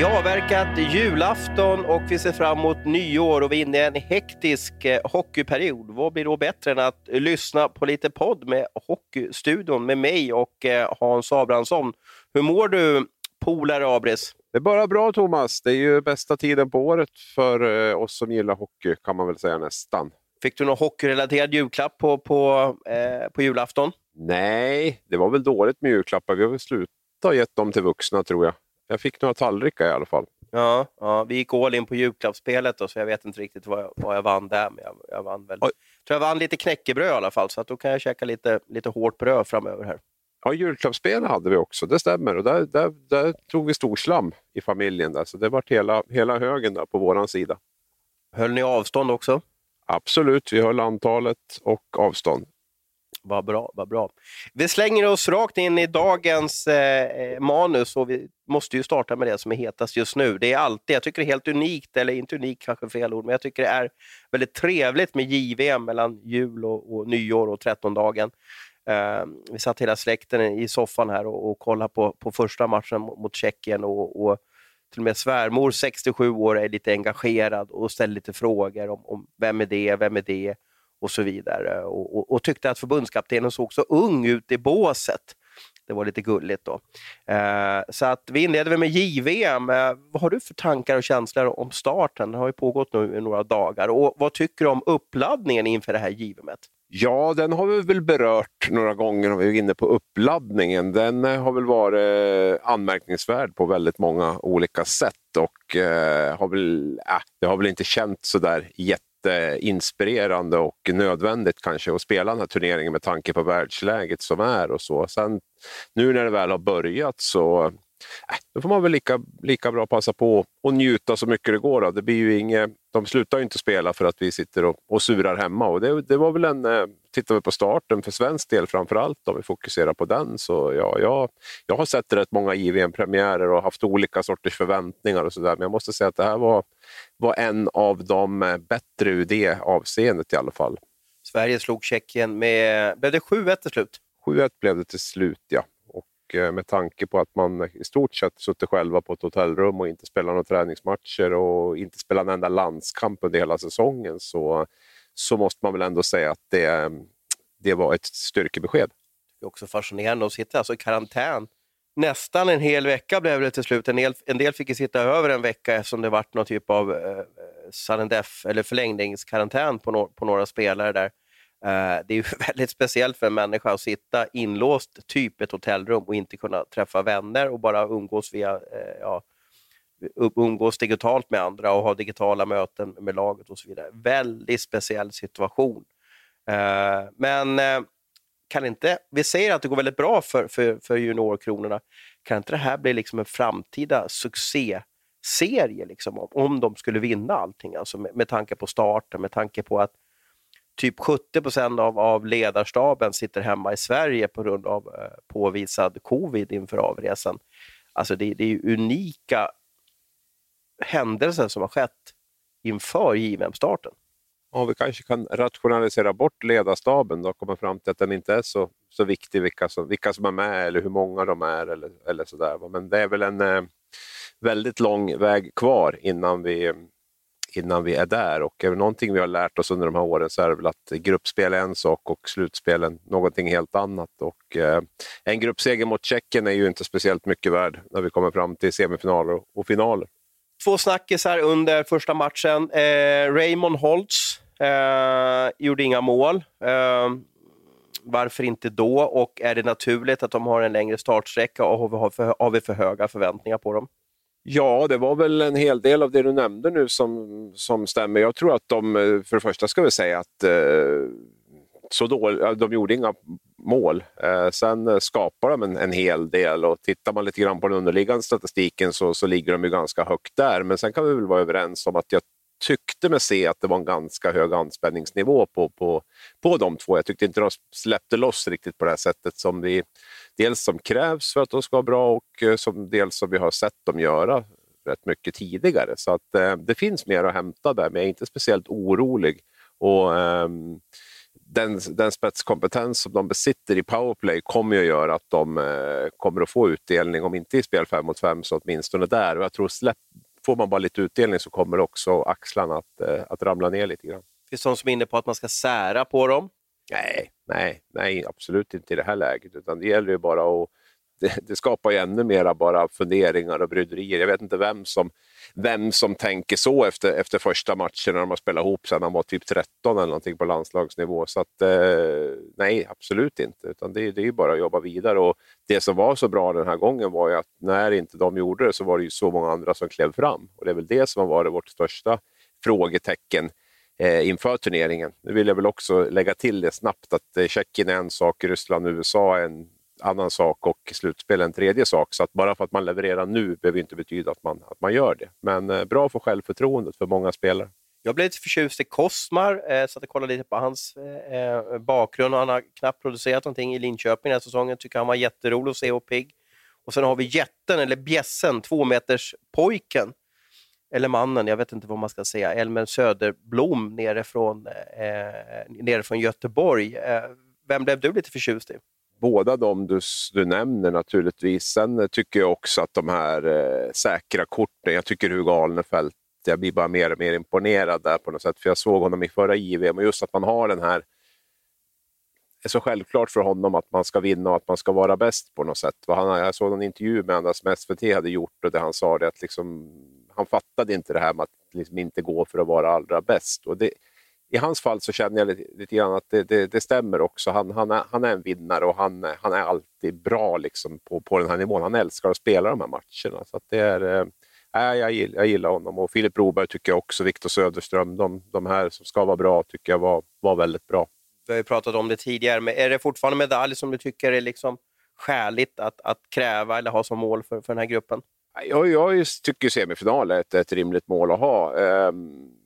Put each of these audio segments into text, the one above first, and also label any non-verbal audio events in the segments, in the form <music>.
Vi har avverkat julafton och vi ser fram emot nyår och vi är inne i en hektisk eh, hockeyperiod. Vad blir då bättre än att lyssna på lite podd med Hockeystudion med mig och eh, Hans Abrahamsson. Hur mår du, polare Abris? Det är bara bra Thomas. Det är ju bästa tiden på året för eh, oss som gillar hockey kan man väl säga nästan. Fick du någon hockeyrelaterad julklapp på, på, eh, på julafton? Nej, det var väl dåligt med julklappar. Vi har väl slutat gett dem till vuxna tror jag. Jag fick några tallrikar i alla fall. Ja, ja vi gick all in på julklappsspelet då, så jag vet inte riktigt vad jag, vad jag vann där. Men jag, jag vann väl. tror jag vann lite knäckebröd i alla fall, så att då kan jag käka lite, lite hårt bröd framöver här. Ja, julklappsspel hade vi också, det stämmer. Och där, där, där tog vi storslam i familjen. Där, så det var hela, hela högen där på vår sida. Höll ni avstånd också? Absolut, vi höll antalet och avstånd. Vad bra, vad bra. Vi slänger oss rakt in i dagens eh, eh, manus och vi måste ju starta med det som är hetast just nu. Det är alltid, jag tycker det är helt unikt, eller inte unikt kanske fel ord, men jag tycker det är väldigt trevligt med JVM mellan jul och, och nyår och trettondagen. Eh, vi satt hela släkten i soffan här och, och kollade på, på första matchen mot Tjeckien och, och till och med svärmor, 67 år, är lite engagerad och ställer lite frågor om, om vem är det, vem är det? Och så vidare. Och, och, och, tyckte att förbundskaptenen såg så ung ut i båset. Det var lite gulligt då. Eh, så att vi inleder med JVM. Eh, vad har du för tankar och känslor om starten? Den har ju pågått nu i några dagar. Och vad tycker du om uppladdningen inför det här JVM? Ja, den har vi väl berört några gånger om vi är inne på uppladdningen. Den eh, har väl varit eh, anmärkningsvärd på väldigt många olika sätt och eh, har väl, äh, det har väl inte känts sådär jätte inspirerande och nödvändigt kanske att spela den här turneringen med tanke på världsläget som är och så. Sen nu när det väl har börjat så äh, då får man väl lika, lika bra passa på och njuta så mycket det går. Då. Det blir ju inget, de slutar ju inte spela för att vi sitter och, och surar hemma. Och det, det var väl en, eh, tittar vi på starten för svensk del framför allt, om vi fokuserar på den, så ja, jag, jag har sett rätt många JVM-premiärer och haft olika sorters förväntningar och sådär. Men jag måste säga att det här var, var en av de eh, bättre ur det avseendet i alla fall. Sverige slog Tjeckien med, blev det 7-1 till slut? 7-1 blev det till slut, ja. Och eh, med tanke på att man i stort sett suttit själva på ett hotellrum och inte spelat några träningsmatcher och inte spelat en enda landskamp under hela säsongen så, så måste man väl ändå säga att det, det var ett styrkebesked. Det är också fascinerande att sitta alltså i karantän nästan en hel vecka blev det till slut. En del, en del fick sitta över en vecka eftersom det vart någon typ av eh, sudden death eller förlängningskarantän på, no på några spelare där. Eh, det är ju <laughs> väldigt speciellt för en människa att sitta inlåst typ ett hotellrum och inte kunna träffa vänner och bara umgås via eh, ja, umgås digitalt med andra och ha digitala möten med laget och så vidare. Väldigt speciell situation. Eh, men eh, kan inte, vi säger att det går väldigt bra för, för, för juniorkronorna. Kan inte det här bli liksom en framtida succéserie liksom, om, om de skulle vinna allting? Alltså med, med tanke på starten, med tanke på att typ 70 procent av, av ledarstaben sitter hemma i Sverige på grund av eh, påvisad covid inför avresan. Alltså det, det är unika händelser som har skett inför JVM-starten ja, vi kanske kan rationalisera bort ledarstaben och komma fram till att den inte är så, så viktig, vilka som, vilka som är med eller hur många de är. Eller, eller så där. Men det är väl en eh, väldigt lång väg kvar innan vi, innan vi är där. Och är det någonting vi har lärt oss under de här åren så är det väl att gruppspel är en sak och slutspelen någonting helt annat. Och, eh, en gruppseger mot Tjeckien är ju inte speciellt mycket värd när vi kommer fram till semifinaler och finaler. Två snackisar under första matchen. Eh, Raymond Holtz eh, gjorde inga mål. Eh, varför inte då? Och är det naturligt att de har en längre startsträcka och har vi, har för, har vi för höga förväntningar på dem? Ja, det var väl en hel del av det du nämnde nu som, som stämmer. Jag tror att de, eh, för det första ska vi säga att eh, så dåligt, de gjorde inga mål. Eh, sen eh, skapar de en, en, hel del och tittar man lite grann på den underliggande statistiken så, så ligger de ju ganska högt där. Men sen kan vi väl vara överens om att jag tyckte mig se att det var en ganska hög anspänningsnivå på, på, på de två. Jag tyckte inte de släppte loss riktigt på det här sättet som vi, dels som krävs för att de ska vara bra och eh, som dels som vi har sett dem göra rätt mycket tidigare. Så att, eh, det finns mer att hämta där, men jag är inte speciellt orolig. Och, eh, den, den spetskompetens som de besitter i powerplay kommer ju att göra att de eh, kommer att få utdelning, om inte i spel 5 mot 5 så åtminstone där. Och jag tror släpp, får man bara lite utdelning så kommer också axlarna att, eh, att ramla ner lite grann. Finns det någon som är inne på att man ska sära på dem? Nej, nej, nej, absolut inte i det här läget. Utan det gäller ju bara att det, det, skapar ju ännu mera bara funderingar och bryderier. Jag vet inte vem som, vem som tänker så efter, efter första matchen när de har spelat ihop sedan han var typ 13 eller någonting på landslagsnivå. Så att, eh, nej, absolut inte. Utan det, det är ju bara att jobba vidare. Och det som var så bra den här gången var ju att när inte de gjorde det så var det ju så många andra som klev fram. Och det är väl det som har varit vårt största frågetecken eh, inför turneringen. Nu vill jag väl också lägga till det snabbt att eh, Tjeckien är en sak, Ryssland och USA är en annan sak och slutspel en tredje sak. Så att bara för att man levererar nu behöver inte betyda att man, att man gör det. Men eh, bra för självförtroendet för många spelare. Jag blev lite förtjust i Kosmar, eh, satt och jag kollade lite på hans eh, eh, bakgrund. Han har knappt producerat någonting i Linköping den här säsongen. Tycker han var jätterolig att se och pigg. Och sen har vi jätten, eller bjässen, tvåmeterspojken. Eller mannen, jag vet inte vad man ska säga. Elmer Söderblom nerifrån, eh, eh nerifrån Göteborg. Eh, vem blev du lite förtjust i? Båda de du, du nämner naturligtvis. Sen eh, tycker jag också att de här eh, säkra korten, jag tycker Hugo Alnefelt, jag blir bara mer och mer imponerad där på något sätt. För jag såg honom i förra JVM och just att man har den här det är så självklart för honom att man ska vinna och att man ska vara bäst på något sätt. Han, jag såg en intervju med honom som SVT hade gjort och där han sa det att liksom, han fattade inte det här med att liksom inte gå för att vara allra bäst. Och det, i hans fall så känner jag lite, lite grann att det, det, det, stämmer också. Han, han, är, han är en vinnare och han, han är alltid bra liksom på, på den här nivån. Han älskar att spela de här matcherna. Så det är, äh, jag, gillar, jag gillar honom. Och Filip Broberg tycker jag också, Viktor Söderström, de, de här som ska vara bra tycker jag var, var väldigt bra. Vi har ju pratat om det tidigare, men är det fortfarande medalj som du tycker är liksom skäligt att, att kräva eller ha som mål för, för den här gruppen? Jag, jag tycker semifinal är ett, ett rimligt mål att ha. Um,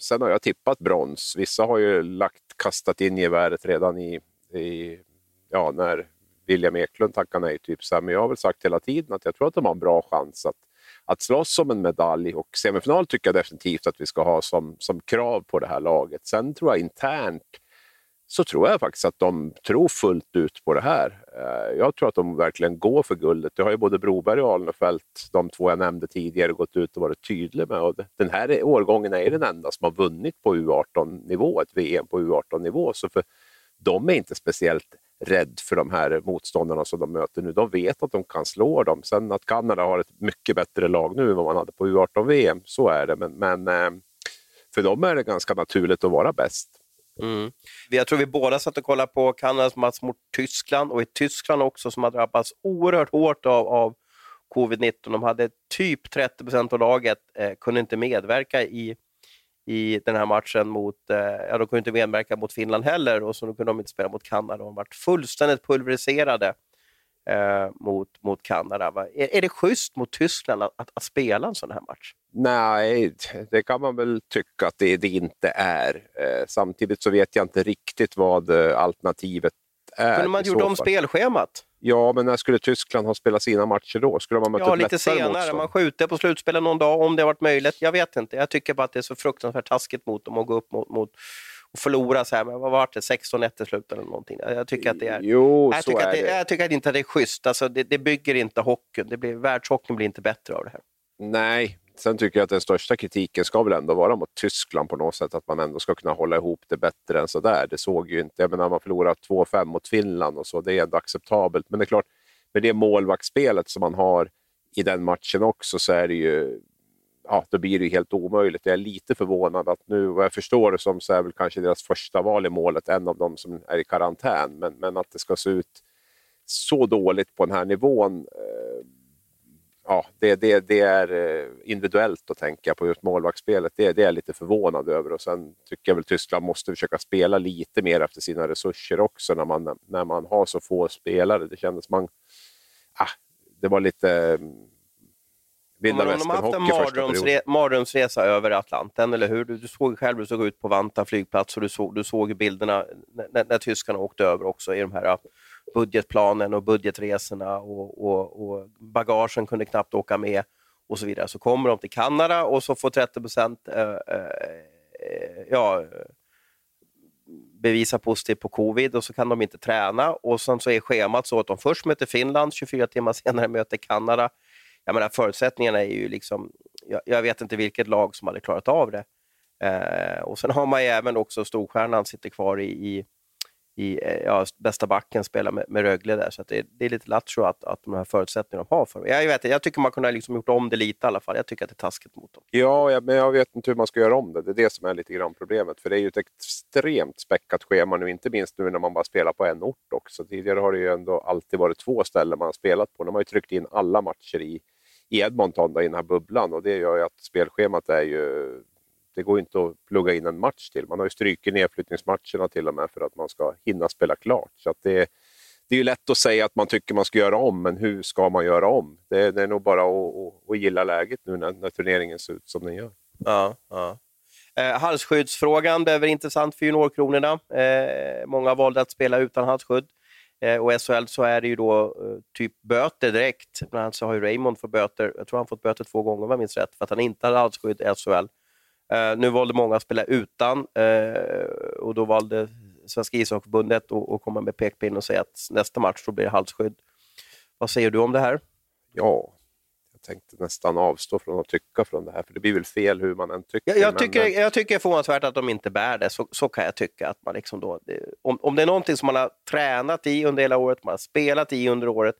Sen har jag tippat brons. Vissa har ju lagt, kastat in geväret redan i, i ja, när William Eklund tackade nej. Typ. Så här, men jag har väl sagt hela tiden att jag tror att de har en bra chans att, att slåss om en medalj. Och semifinal tycker jag definitivt att vi ska ha som, som krav på det här laget. Sen tror jag internt så tror jag faktiskt att de tror fullt ut på det här. Eh, jag tror att de verkligen går för guldet. Det har ju både Broberg och Alnefelt, de två jag nämnde tidigare, gått ut och varit tydliga med. Och den här årgången är den enda som har vunnit på U18-nivå, ett VM på U18-nivå. Så för de är inte speciellt rädd för de här motståndarna som de möter nu. De vet att de kan slå dem. Sen att Kanada har ett mycket bättre lag nu än vad man hade på U18-VM, så är det. Men, men eh, för dem är det ganska naturligt att vara bäst. Mm. Jag tror vi båda satt och kollade på Kanadas match mot Tyskland och i Tyskland också som har drabbats oerhört hårt av, av covid-19. De hade typ 30 procent av laget eh, kunde inte medverka i, i den här matchen mot, eh, ja de kunde inte medverka mot Finland heller och så kunde de inte spela mot Kanada. De varit fullständigt pulveriserade eh, mot, mot Kanada. Är, är det schysst mot Tyskland att, att, att, spela en sån här match? Nej, det kan man väl tycka att det, det inte är. Eh, samtidigt så vet jag inte riktigt vad eh, alternativet är. Kunde man gjort om spelschemat? Ja, men när skulle Tyskland ha spelat sina matcher då? Skulle man ja, lite senare. Motstånd? Man skjuter på slutspelet någon dag om det har varit möjligt. Jag vet inte. Jag tycker bara att det är så fruktansvärt taskigt mot dem att gå upp mot, mot och förlora så här, men vad var det, 16-1 i slutet eller någonting. Jag tycker att det är... Jo, jag, tycker är det, det. jag tycker att inte det är schysst. Alltså, det, det bygger inte hockeyn. Det blir, världshockeyn blir inte bättre av det här. Nej, sen tycker jag att den största kritiken ska väl ändå vara mot Tyskland på något sätt. Att man ändå ska kunna hålla ihop det bättre än så där. Det såg ju inte... Jag menar, man förlorar 2-5 mot Finland och så. Det är ändå acceptabelt. Men det är klart, med det målvaktsspelet som man har i den matchen också så är det ju ja, då blir det helt omöjligt. Jag är lite förvånad att nu, vad jag förstår det som, så är väl kanske deras första val i målet en av dem som är i karantän. Men, men att det ska se ut så dåligt på den här nivån, eh, ja, det, det, det är eh, individuellt att tänka på just målvaktsspelet. Det, det är jag lite förvånad över. Och sen tycker jag väl Tyskland måste försöka spela lite mer efter sina resurser också när man, när man har så få spelare. Det kändes man... Ah, det var lite vilda västern De har haft en mardrömsre mardrömsresa över Atlanten, eller hur? Du, du såg själv, du såg ut på Vanta flygplats och du såg, du såg bilderna när, när tyskarna åkte över också i de här budgetplanen och budgetresorna och, och, och bagagen kunde knappt åka med och så vidare. Så kommer de till Kanada och så får 30 procent äh, äh, ja, bevisar positivt på covid och så kan de inte träna och sen så är schemat så att de först möter Finland, 24 timmar senare möter Kanada. Jag menar förutsättningarna är ju liksom, jag, jag vet inte vilket lag som hade klarat av det. Eh, och sen har man ju även också storstjärnan sitter kvar i, i i eh, ja, bästa backen spelar med, med Rögle där. Så det, det, är lite lattjo att, att de här förutsättningarna de har. För. Jag, vet, jag tycker man kunde ha liksom gjort om det lite i alla fall. Jag tycker att det är taskigt mot dem. Ja, jag, men jag vet inte hur man ska göra om det. Det är det som är lite grann problemet. För det är ju ett extremt späckat schema nu, inte minst nu när man bara spelar på en ort också. Tidigare har det ju ändå alltid varit två ställen man har spelat på. De har ju tryckt in alla matcher i, i Edmonton, då, i den här bubblan. Och det gör ju att spelschemat är ju det går inte att plugga in en match till. Man har ju strykit nedflyttningsmatcherna till och med för att man ska hinna spela klart. Så det, det är ju lätt att säga att man tycker man ska göra om, men hur ska man göra om? Det, det är nog bara att, att, att gilla läget nu när, när, turneringen ser ut som den gör. Ja, ja. Eh, halsskyddsfrågan blev intressant för juniorkronorna. Eh, många valde att spela utan halsskydd. Eh, och i SHL så är det ju då eh, typ böter direkt. Bland annat så har ju Raymond fått böter, jag tror han fått böter två gånger om jag minns rätt, för att han inte hade halsskydd i SHL. Uh, nu valde många att spela utan uh, och då valde Svenska ishockeyförbundet att komma med pekpinn och säga att nästa match då blir det halsskydd. Vad säger du om det här? Ja, jag tänkte nästan avstå från att tycka från det här, för det blir väl fel hur man än tycker. Jag, jag tycker, men... jag tycker det är förvånansvärt att de inte bär det, så, så kan jag tycka. att man liksom då, det, om, om det är någonting som man har tränat i under hela året, man har spelat i under året,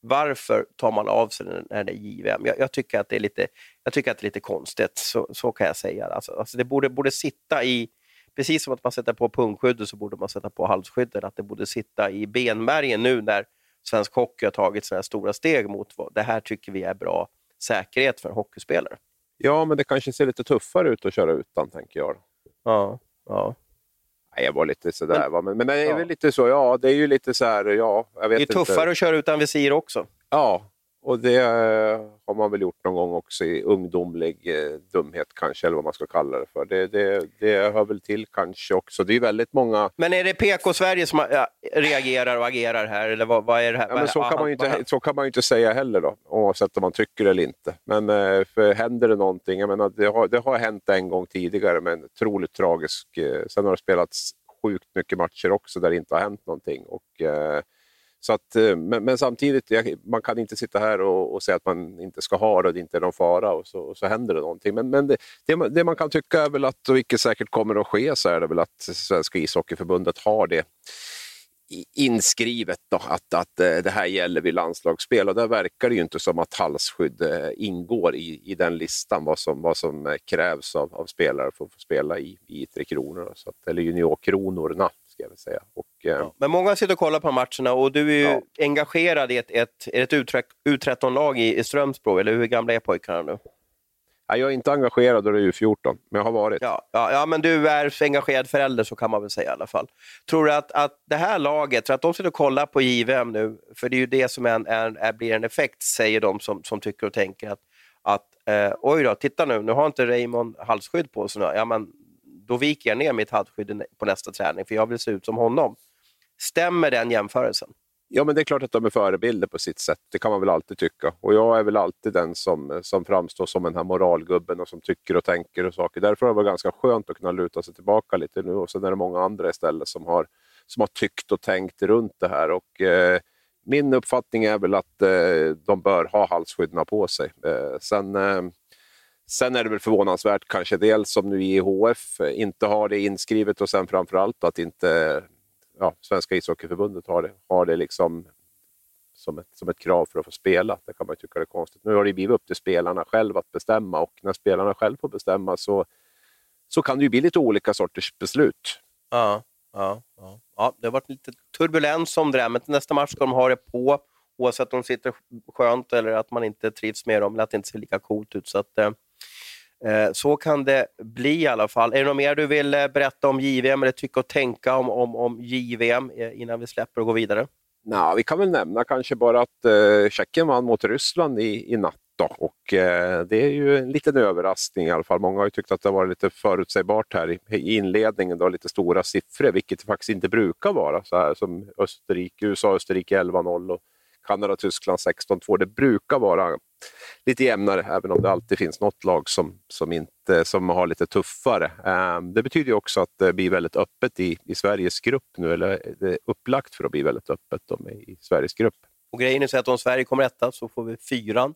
varför tar man av sig när det är JVM? Jag, jag, tycker att det är lite, jag tycker att det är lite konstigt, så, så kan jag säga. Alltså, alltså det borde, borde sitta i, precis som att man sätter på pungskyddet så borde man sätta på halsskyddet, att det borde sitta i benmärgen nu när svensk hockey har tagit sådana stora steg mot vad det här tycker vi är bra säkerhet för hockeyspelare. Ja, men det kanske ser lite tuffare ut att köra utan, tänker jag. Ja, ja. Nej, jag var lite sådär. Men, men, men det är ja. väl lite så, ja, det är ju lite så här, ja, jag vet Det är tuffare inte. att köra utan visir också. Ja, och det eh, har man väl gjort någon gång också i ungdomlig eh, dumhet kanske, eller vad man ska kalla det för. Det, det, det hör väl till kanske också. Det är väldigt många... Men är det PK-Sverige som ja, reagerar och agerar här, eller vad, vad är det här? Ja, men så, kan man ju inte, så kan man ju inte säga heller då, oavsett om man tycker eller inte. Men eh, för händer det någonting, jag menar, det, har, det har hänt en gång tidigare, men otroligt tragisk. Sen har det spelats sjukt mycket matcher också där det inte har hänt någonting. Och, eh, så att, eh, men, men, samtidigt, man kan inte sitta här och, och, säga att man inte ska ha det och det inte är någon fara och så, och så händer det någonting. Men, men det, det, det, man kan tycka är väl att, och vilket säkert kommer att ske, så är det väl att Svenska ishockeyförbundet har det inskrivet då, att, att eh, det här gäller vid landslagsspel. Och där verkar det ju inte som att halsskydd eh, ingår i, i den listan, vad som, vad som krävs av, av spelare för att få spela i, i Tre Kronor, så att, eller juniorkronorna ska jag säga. Och, eh, ja, men många sitter och kollar på matcherna och du är ju ja. engagerad i ett, ett, ett U13-lag i, i Strömsbro, eller hur gamla är pojkarna nu? jag är inte engagerad då det är U14, men jag har varit. Ja, ja, ja, men du är engagerad förälder, så kan man väl säga i alla fall. Tror du att, att det här laget, för att de sitter och kollar på JVM nu, för det är ju det som är, är, är blir en effekt, säger de som, som tycker och tänker att, att eh, oj då, titta nu, nu har inte Raymond halsskydd på sig. Ja, men då viker jag ner mitt halsskydd på nästa träning, för jag vill se ut som honom. Stämmer den jämförelsen? Ja, men det är klart att de är förebilder på sitt sätt. Det kan man väl alltid tycka. Och jag är väl alltid den som, som framstår som den här moralgubben och som tycker och tänker och saker. Därför har det varit ganska skönt att kunna luta sig tillbaka lite nu. Och sen är det många andra istället som har, som har tyckt och tänkt runt det här. Och, eh, min uppfattning är väl att eh, de bör ha halsskydden på sig. Eh, sen, eh, sen är det väl förvånansvärt kanske dels som nu IHF inte har det inskrivet och sen framförallt att inte ja, Svenska ishockeyförbundet har det, har det liksom som ett, som ett krav för att få spela. Det kan man tycka är konstigt. Nu har det blivit upp till spelarna själva att bestämma och när spelarna själva får bestämma så, så kan det ju bli lite olika sorters beslut. Ja, ja, ja. ja det har varit lite turbulens om det där, men till nästa match ska de ha det på oavsett om de sitter skönt eller att man inte trivs med dem eller att det inte ser lika coolt ut. Så att, Eh, Eh, så kan det bli i alla fall. Är det något mer du vill eh, berätta om JVM eller tycka och tänka om, om, om JVM eh, innan vi släpper och går vidare? Nå, vi kan väl nämna kanske bara att eh, Tjeckien vann mot Ryssland i, i natt. Då. Och, eh, det är ju en liten överraskning i alla fall. Många har ju tyckt att det var lite förutsägbart här i, i inledningen. Då, lite stora siffror, vilket det faktiskt inte brukar vara. Så här, som Österrike, USA-Österrike 11-0 och Kanada-Tyskland 16-2. Det brukar vara lite jämnare, även om det alltid finns något lag som, som, inte, som har lite tuffare. Um, det betyder också att det blir väldigt öppet i, i Sveriges grupp nu, eller det är upplagt för att bli väldigt öppet i Sveriges grupp. Och grejen är så att om Sverige kommer etta så får vi fyran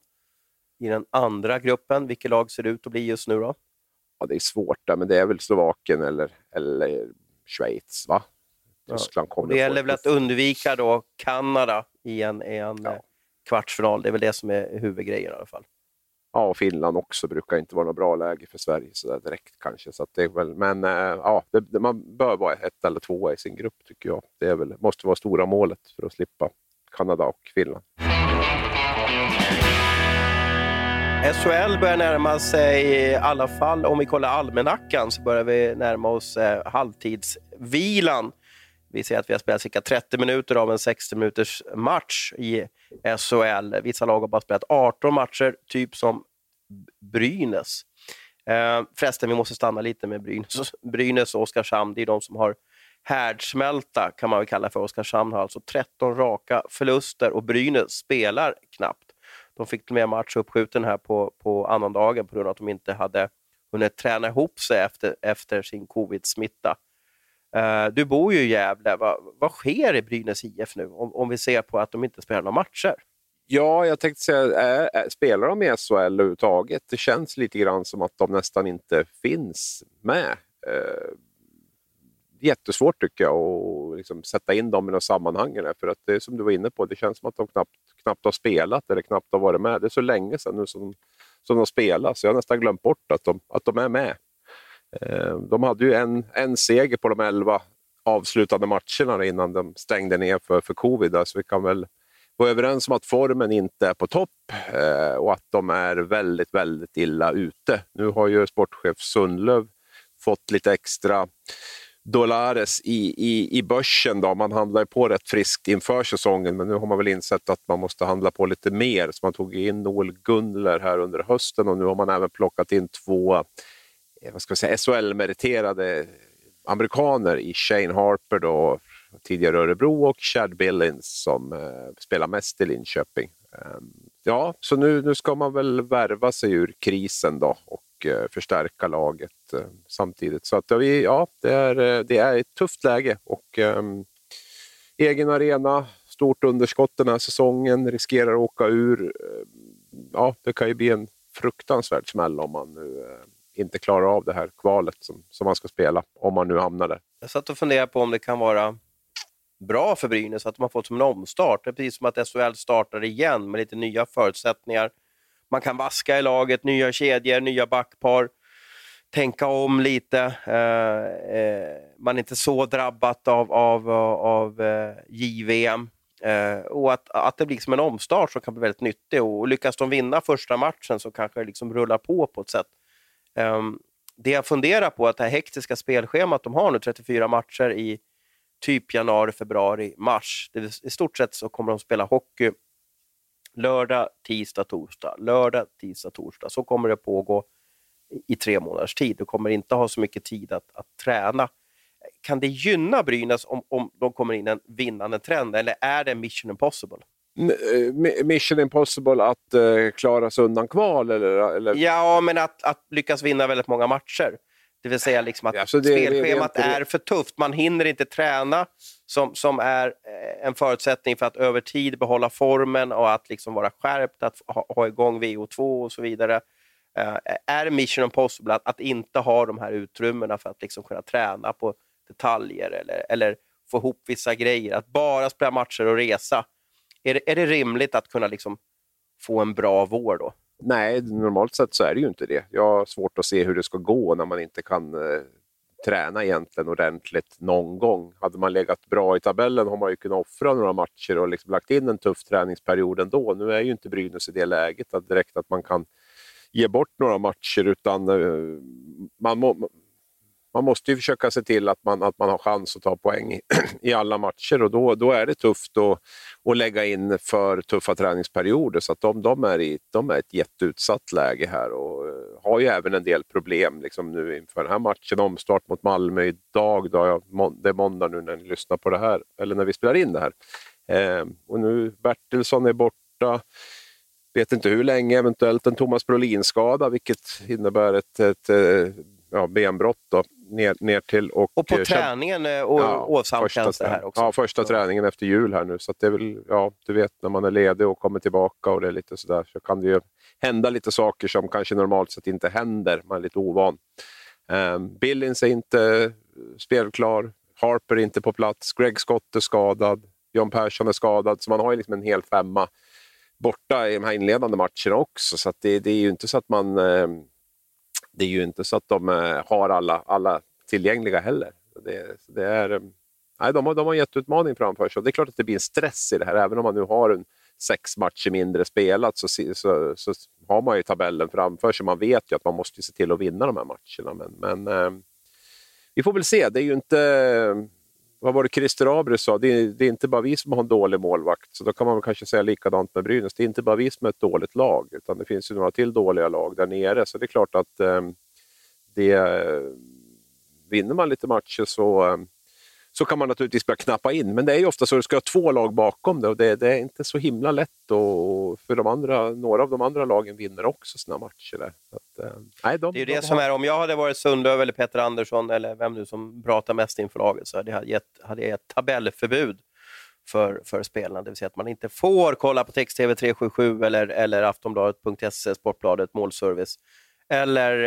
i den andra gruppen. Vilket lag ser det ut att bli just nu då? Ja, det är svårt där, men det är väl Slovakien eller, eller Schweiz, va? Tyskland kommer det gäller väl att undvika då Kanada i en, en ja. Kvartsfinal. Det är väl det som är huvudgrejen i alla fall. Ja, och Finland också brukar inte vara något bra läge för Sverige så direkt kanske. Så det är väl, men äh, ja, det, man bör vara ett eller två i sin grupp tycker jag. Det är väl, måste vara stora målet för att slippa Kanada och Finland. SHL börjar närma sig, i alla fall om vi kollar almanackan, så börjar vi närma oss eh, halvtidsvilan. Vi ser att vi har spelat cirka 30 minuter av en 60 minuters match i SHL. Vissa lag har bara spelat 18 matcher, typ som Brynäs. Eh, förresten, vi måste stanna lite med Brynäs, Brynäs och Oskarshamn. Det är de som har härdsmälta, kan man väl kalla för. Oskarshamn har alltså 13 raka förluster och Brynäs spelar knappt. De fick till med match uppskjuten här på, på annandagen på grund av att de inte hade hunnit träna ihop sig efter, efter sin covid-smitta. Uh, du bor ju i Gävle. Va, vad sker i Brynäs IF nu om, om vi ser på att de inte spelar några matcher? Ja, jag tänkte säga, är, är, spelar de i SHL överhuvudtaget? Det känns lite grann som att de nästan inte finns med. Uh, jättesvårt tycker jag att liksom sätta in dem i något sammanhang. För att det är som du var inne på, det känns som att de knappt, knappt har spelat eller knappt har varit med. Det är så länge sedan nu som, som de spelar, så jag har nästan glömt bort att de, att de är med. Eh, de hade ju en, en seger på de elva avslutande matcherna innan de stängde ner för, för covid. Så vi kan väl vara överens om att formen inte är på topp eh, och att de är väldigt, väldigt illa ute. Nu har ju sportchef Sundlöv fått lite extra dollares i, i, i börsen. Då. Man handlar på rätt friskt inför säsongen, men nu har man väl insett att man måste handla på lite mer. Så man tog in Noel Gunler här under hösten och nu har man även plockat in två Eh, vad ska säga, SHL-meriterade amerikaner i Shane Harper, då, tidigare Örebro, och Chad Billings som eh, spelar mest i Linköping. Um, ja, så nu, nu ska man väl värva sig ur krisen då och Eh, förstärka laget eh, samtidigt. Så att, ja, det, är, eh, det är ett tufft läge och ehm, egen arena, stort underskott den här säsongen, riskerar att åka ur. Ehm, ja, det kan ju bli en fruktansvärd smäll om man nu eh, inte klarar av det här kvalet som, som man ska spela, om man nu hamnar där. Jag satt och funderade på om det kan vara bra för Brynäs att de har fått som en omstart. Det är precis som att SHL startar igen med lite nya förutsättningar man kan vaska i laget, nya kedjor, nya backpar, tänka om lite. Eh, eh, man är inte så drabbat av, av, av eh, JVM. Eh, och att, att det blir som en omstart som kan bli väldigt nyttig. Och lyckas de vinna första matchen så kanske det liksom rullar på på ett sätt. Um, det jag funderar på är att det här hektiska spelschemat de har nu, 34 matcher i typ januari, februari, mars. Det, I stort sett så kommer de spela hockey lördag, tisdag, torsdag, lördag, tisdag, torsdag. Så kommer det pågå i tre månaders tid. Du kommer inte ha så mycket tid att, att träna. Kan det gynna Brynäs om, om de kommer in en vinnande trend eller är det mission impossible? Eh, mission impossible att uh, klara sig undan kval? Eller, eller? Ja, men att, att lyckas vinna väldigt många matcher. Det vill säga liksom att alltså det, spelschemat det, det, är för tufft. Man hinner inte träna, som, som är eh, en förutsättning för att över tid behålla formen och att liksom vara skärpt, att ha, ha igång VO2 och så vidare. Uh, är mission impossible att, att, inte ha de här utrymmena för att liksom kunna träna på detaljer eller, eller få ihop vissa grejer? Att bara spela matcher och resa. Är det, är det rimligt att kunna liksom få en bra vår då? Nej, normalt sett så är det ju inte det. Jag har svårt att se hur det ska gå när man inte kan eh, träna egentligen ordentligt någon gång. Hade man legat bra i tabellen har man ju kunnat offra några matcher och liksom lagt in en tuff träningsperiod ändå. Nu är ju inte Brynäs i det läget att direkt att man kan ge bort några matcher utan eh, man, må, man måste ju försöka se till att man, att man har chans att ta poäng <clears throat> i, alla matcher och då, då är det tufft att, att lägga in för tuffa träningsperioder. Så att de, de, är i, de är ett jätteutsatt läge här och eh, har ju även en del problem liksom nu inför den här matchen. Omstart mot Malmö idag, då det är måndag nu när ni lyssnar på det här, eller när vi spelar in det här. Ehm, och nu Bertilsson är borta. vet inte hur länge, eventuellt en Thomas Brolin-skada, vilket innebär ett, ett, eh, ja, benbrott då, ner, ner till. Och, och på eh, träningen och, ja, åsamkas det här också? Ja, första träningen efter jul här nu. Så det är väl, ja, du vet när man är ledig och kommer tillbaka och det är lite sådär så kan det ju hända lite saker som kanske normalt sett inte händer. Man är lite ovan. Um, Billings är inte spelklar. Harper är inte på plats. Greg Scott är skadad. John Persson är skadad. Så man har ju liksom en hel femma borta i de här inledande matcherna också. Så det, det, är ju inte så att man... Det är ju inte så att de eh, har alla, alla tillgängliga heller. Det, det är, eh, nej, de, har, de har en jätteutmaning framför sig. Och det är klart att det blir en stress i det här, även om man nu har en sex matcher mindre spelat så, så, så, har man ju tabellen framför sig. Man vet ju att man måste se till att vinna de här matcherna. Men, men eh, vi får väl se. Det är ju inte... Vad var det Christer Abry sa? Det är, det är, inte bara vi som har en dålig målvakt. Så då kan man väl kanske säga likadant med Brynäs. Det är inte bara vi som är ett dåligt lag, utan det finns ju några till dåliga lag där nere. Så det är klart att eh, det, eh, vinner man lite matcher så eh, så kan man naturligtvis börja knappa in. Men det är ju ofta så att du ska ha två lag bakom det och det, det är inte så himla lätt. Och för de andra, några av de andra lagen vinner också sina matcher. Där. Att, nej, de, det är ju det de som är, om jag hade varit Sundlöv eller Peter Andersson eller vem nu som pratar mest inför laget så hade jag gett, hade jag gett tabellförbud för, för spelarna. Det vill säga att man inte får kolla på text-tv 377 eller, eller Aftonbladet.se, Sportbladet, Målservice eller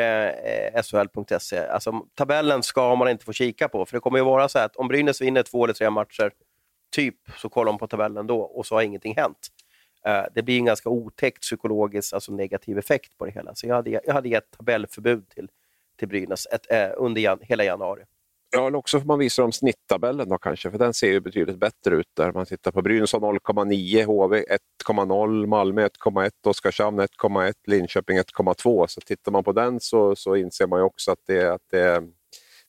eh, SHL.se. Alltså, tabellen ska man inte få kika på, för det kommer ju vara så att om Brynäs vinner två eller tre matcher, typ, så kollar de på tabellen då och så har ingenting hänt. Eh, det blir en ganska otäckt psykologisk, alltså negativ effekt på det hela. Så jag hade, jag hade gett tabellförbud till, till Brynäs ett, äh, under jan, hela januari. Ja, eller också får man visa dem snitttabellen då kanske, för den ser ju betydligt bättre ut där. Man tittar på Brynäs 0,9, HV 1,0, Malmö 1,1, Oskarshamn 1,1, Linköping 1,2. Så tittar man på den så, så inser man ju också att det, att det,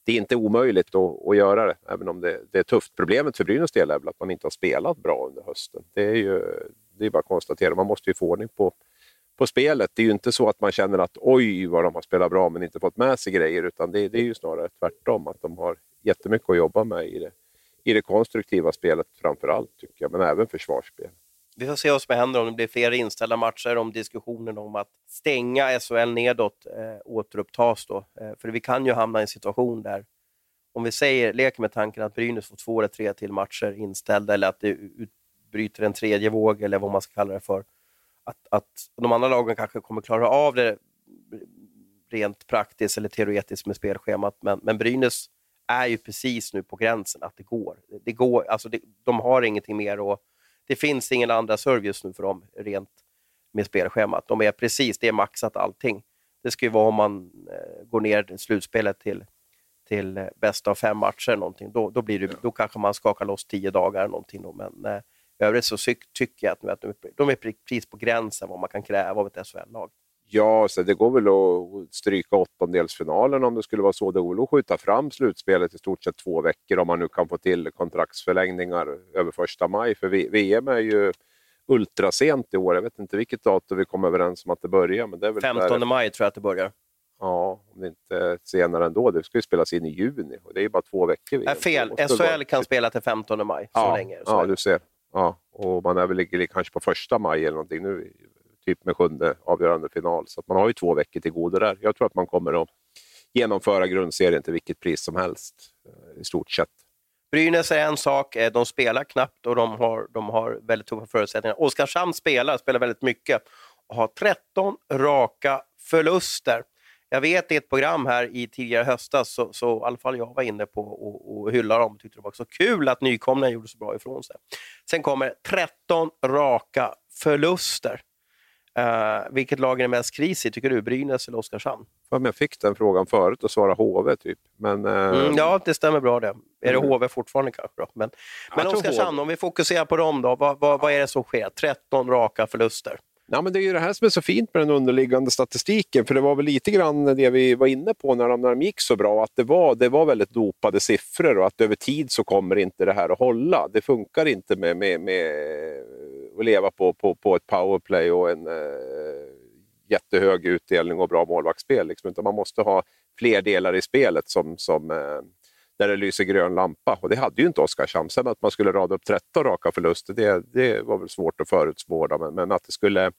det är inte omöjligt att, att göra det, även om det, det är tufft. Problemet för Brynäs del är väl att man inte har spelat bra under hösten. Det är ju det är bara att konstatera. Man måste ju få ordning på, på spelet. Det är ju inte så att man känner att oj vad de har spelat bra men inte fått med sig grejer utan det, det är ju snarare tvärtom. Att de har jättemycket att jobba med i det, i det konstruktiva spelet framför allt tycker jag, men även försvarsspel. Vi får se vad som händer om det blir fler inställda matcher, om diskussionen om att stänga SHL nedåt eh, återupptas. Då. Eh, för vi kan ju hamna i en situation där, om vi säger, leker med tanken att Brynäs får två eller tre till matcher inställda eller att det utbryter en tredje våg eller vad man ska kalla det för, att, att de andra lagen kanske kommer klara av det rent praktiskt eller teoretiskt med spelschemat, men, men Brynäs är ju precis nu på gränsen att det går. Det går alltså det, de har ingenting mer och det finns ingen andra just nu för dem rent med spelschemat. De är precis, det är maxat allting. Det ska ju vara om man eh, går ner slutspelet till, till bästa av fem matcher, någonting. Då, då, blir det, då kanske man skakar loss tio dagar, någonting då. men eh, övrigt så tycker jag att, att de, är, de är precis på gränsen vad man kan kräva av ett SHL-lag. Ja, så det går väl att stryka åttondelsfinalen om det skulle vara så. Det går att skjuta fram slutspelet i stort sett två veckor om man nu kan få till kontraktsförlängningar över första maj. För VM är ju ultrasent i år. Jag vet inte vilket datum vi kom överens om att det börjar. Men det är väl 15 där... maj tror jag att det börjar. Ja, om det inte är senare ändå. Det ska ju spelas in i juni och det är ju bara två veckor. Äh, fel, SHL kan spela till 15 maj. Så ja, länge. Så ja, du ser. Ja, och man är väl ligger kanske på första maj eller någonting nu typ med sjunde avgörande final. Så man har ju två veckor till godo där. Jag tror att man kommer att genomföra grundserien till vilket pris som helst eh, i stort sett. Brynäs är en sak, eh, de spelar knappt och de har, de har väldigt tuffa förutsättningar. Oskarshamn spelar, spelar väldigt mycket och har 13 raka förluster. Jag vet i ett program här i tidigare höstas, så, så i alla fall jag var inne på och, och hyllade dem tyckte det var så kul att nykomlingarna gjorde så bra ifrån sig. Sen kommer 13 raka förluster. Uh, vilket lag är det mest kris i, tycker du? Brynäs eller Oskarshamn? jag fick den frågan förut och svarade HV. Typ. Men, uh... mm, ja, det stämmer bra det. Är det HV mm. fortfarande kanske? Då? Men, men Oskarshamn, om vi fokuserar på dem då. Vad, vad, vad är det som sker? 13 raka förluster. Ja, men det är ju det här som är så fint med den underliggande statistiken, för det var väl lite grann det vi var inne på när de, när de gick så bra, att det var, det var väldigt dopade siffror och att över tid så kommer inte det här att hålla. Det funkar inte med, med, med att leva på, på, på ett powerplay och en eh, jättehög utdelning och bra målvaktsspel, liksom, utan man måste ha fler delar i spelet som, som eh, där det lyser grön lampa. Och det hade ju inte Oskarshamn. Sen att man skulle rada upp 13 raka förluster, det, det var väl svårt att förutspå. Men, men, att det skulle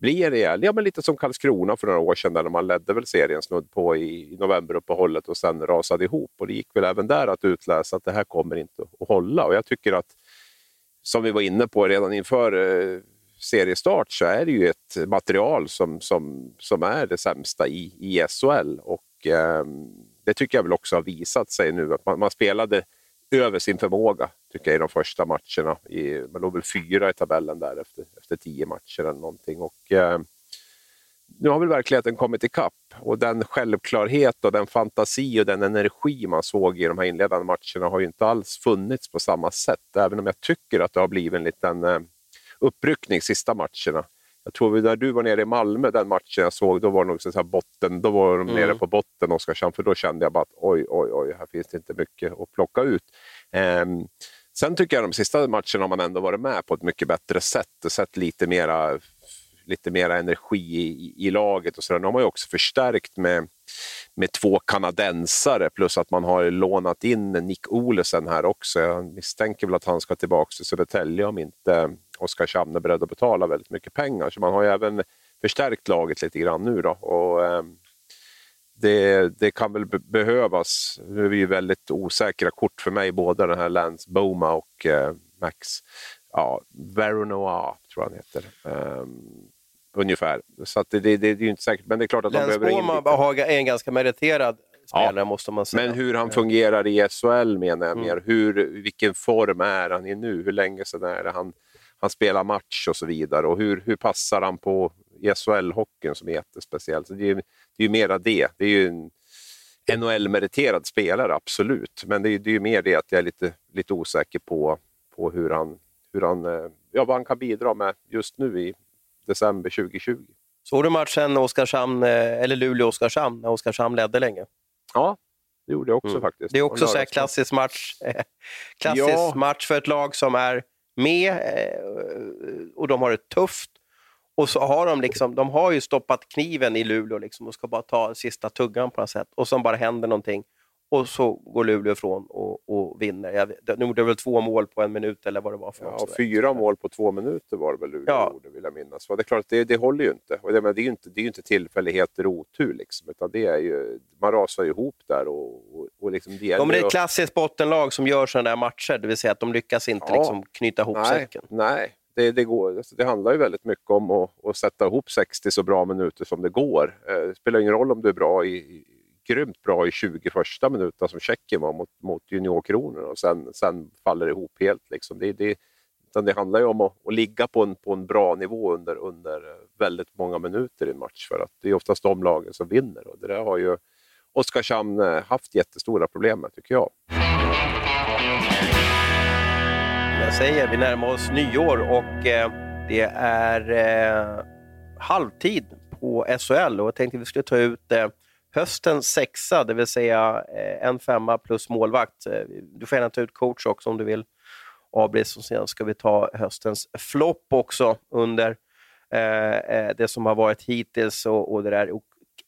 bli en rejäl, ja men lite som Karlskrona för några år sedan där man ledde väl serien snudd på i, i novemberuppehållet och sen rasade ihop. Och det gick väl även där att utläsa att det här kommer inte att hålla. Och jag tycker att, som vi var inne på redan inför eh, seriestart, så är det ju ett material som, som, som är det sämsta i, i SHL. Och eh, det tycker jag väl också har visat sig nu. att Man, man spelade över sin förmåga tycker jag i de första matcherna. I, man låg väl fyra i tabellen där efter, efter tio matcher eller någonting. Och, eh, nu har väl verkligheten kommit ikapp och den självklarhet och den fantasi och den energi man såg i de här inledande matcherna har ju inte alls funnits på samma sätt. Även om jag tycker att det har blivit en liten eh, uppryckning sista matcherna. Jag tror när du var nere i Malmö, den matchen jag såg, då var, nog så botten, då var de mm. nere på botten, Oskarshamn, för då kände jag bara att oj, oj, oj, här finns det inte mycket att plocka ut. Um, sen tycker jag de sista matcherna har man ändå varit med på ett mycket bättre sätt och sett lite mera, lite mera energi i, i laget. och så Nu har man ju också förstärkt med, med två kanadensare plus att man har lånat in Nick Olesen här också. Jag misstänker väl att han ska tillbaka till Södertälje om inte Oskarshamn är beredd att betala väldigt mycket pengar. Så man har ju även förstärkt laget lite grann nu. Då. Och, eh, det, det, kan väl behövas. Nu är vi ju väldigt osäkra kort för mig, både den här Lance Boma och eh, Max ja, Veronoa, tror jag han heter. Um, ungefär. Så det, det, det, är ju inte säkert, men det är klart att Lance de behöver Boma är en ganska meriterad spelare, ja, måste man säga. Men hur han fungerar i SHL menar jag mm. mer. Hur, vilken form är han i nu? Hur länge sedan är det han han spelar match och så vidare. Och hur, hur passar han på SHL-hockeyn som är jättespeciell? Så det är, det är ju mera det. Det är ju en NHL-meriterad spelare, absolut. Men det är, det är mer det att jag är lite, lite osäker på, på hur han, hur han, eh, ja, vad han kan bidra med just nu i december 2020. Såg du matchen Oskarshamn, eh, eller Luleå-Oskarshamn, när Oskarshamn ledde länge? Ja, det gjorde jag också mm. faktiskt. Det är också en klassisk match. klassisk ja. match för ett lag som är med eh, och de har det tufft. Och så har de liksom, de har ju stoppat kniven i Luleå liksom och ska bara ta sista tuggan på något sätt. Och så bara händer någonting och så går Luleå ifrån och, och vinner. Jag, de gjorde väl två mål på en minut eller vad det var för Ja, fyra mål på två minuter var det väl Luleå ja. gjorde, vill jag minnas. Det är klart, det, det håller ju inte. Och det, men det är ju inte, det är inte tillfälligheter och otur, liksom, utan det är ju, man rasar ihop där. Och, och, och liksom det, de är ett klassiskt bottenlag som gör sådana där matcher, det vill säga att de lyckas inte ja. liksom, knyta ihop nej, säcken. Nej, det, det, går, alltså det handlar ju väldigt mycket om att, att, sätta ihop 60 så bra minuter som det går. Eh, det spelar ingen roll om du är bra i, grymt bra i 20 första minuterna som Tjeckien var mot, mot juniorkronorna och sen, sen faller det ihop helt. Liksom. Det, det, det handlar ju om att, att, ligga på en, på en bra nivå under, under väldigt många minuter i en match för att det är oftast de lagen som vinner och det där har ju Oskarshamn eh, haft jättestora problem med tycker jag. Jag säger, vi närmar oss nyår och eh, det är eh, halvtid på SHL och jag tänkte att vi skulle ta ut eh, höstens sexa, det vill säga eh, en femma plus målvakt. Eh, du får gärna ta ut coach också om du vill, Abris. Och sen ska vi ta höstens flopp också under eh, det som har varit hittills och, och det där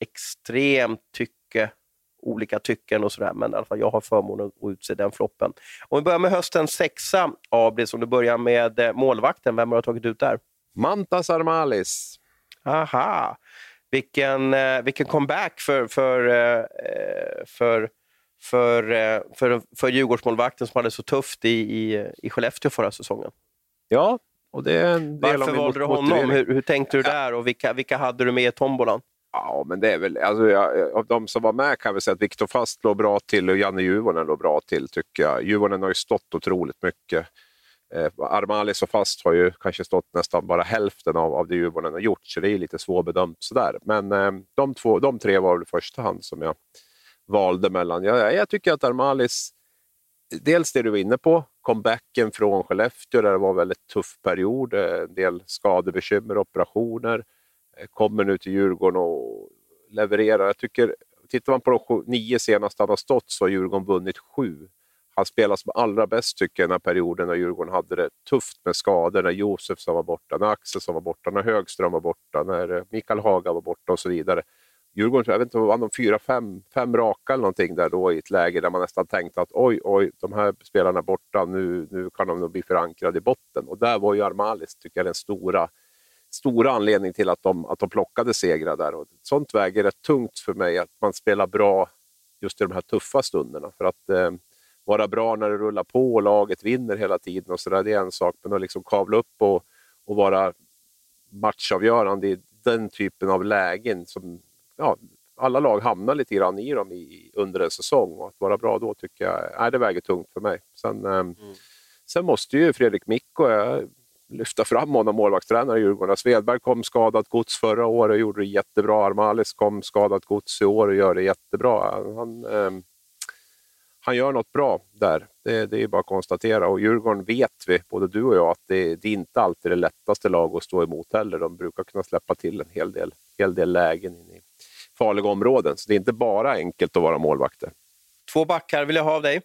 extremt tycke olika tycken och sådär, men i alla fall jag har förmånen att utse den floppen. Om vi börjar med höstens sexa, Abris, om du börjar med målvakten, vem har du tagit ut där? Mantas Armalis. Aha, vilken, eh, vilken comeback för, för, eh, för, för, eh, för, för Djurgårdsmålvakten som hade så tufft i, i, i Skellefteå förra säsongen. Ja, och det är en del Varför valde du honom? Hur, hur tänkte du där och vilka, vilka hade du med i tombolan? Ja, men det är väl, alltså, jag, av de som var med kan vi säga att Viktor Fast låg bra till och Janne Juvonen låg bra till tycker jag. Juvonen har ju stått otroligt mycket. Eh, Armalis och Fast har ju kanske stått nästan bara hälften av, av det Djurgården har gjort, så det är lite svårbedömt sådär. Men eh, de, två, de tre var väl i första hand som jag valde mellan. Jag, jag tycker att Armalis, dels det du var inne på, comebacken från Skellefteå där det var en väldigt tuff period, eh, en del skadebekymmer, operationer, eh, kommer nu till Djurgården och levererar. Jag tycker, tittar man på de nio senaste han har stått så har Djurgården vunnit sju han spelade som allra bäst tycker jag den här perioden när Djurgården hade det tufft med skador, när Josef som var borta, när Axel som var borta, när Högström var borta, när eh, Mikael Haga var borta och så vidare. Djurgården, jag vet inte, vann de fyra, fem, fem raka eller någonting där då i ett läge där man nästan tänkte att oj, oj, de här spelarna borta, nu, nu kan de nog bli förankrade i botten. Och där var ju Armalis, tycker jag, den stora stora anledningen till att de, att de plockade segrar där. Och sånt väger rätt tungt för mig, att man spelar bra just i de här tuffa stunderna. För att eh, vara bra när det rullar på och laget vinner hela tiden och så där, det är en sak. Men att liksom kavla upp och, och vara matchavgörande i den typen av lägen som ja, alla lag hamnar lite grann i dem i, under en säsong. Och att vara bra då tycker jag nej, det väger tungt för mig. Sen, eh, mm. sen måste ju Fredrik Mikko jag, lyfta fram honom, målvaktstränare i Djurgården. Svedberg kom skadat gods förra året och gjorde det jättebra. Armalis kom skadat gods i år och gör det jättebra. Han, eh, han gör något bra där. Det, det är bara att konstatera. Och Djurgården vet vi, både du och jag, att det, det är inte alltid det lättaste lag att stå emot heller. De brukar kunna släppa till en hel del, hel del lägen in i farliga områden. Så det är inte bara enkelt att vara målvakter. Två backar vill jag ha av dig.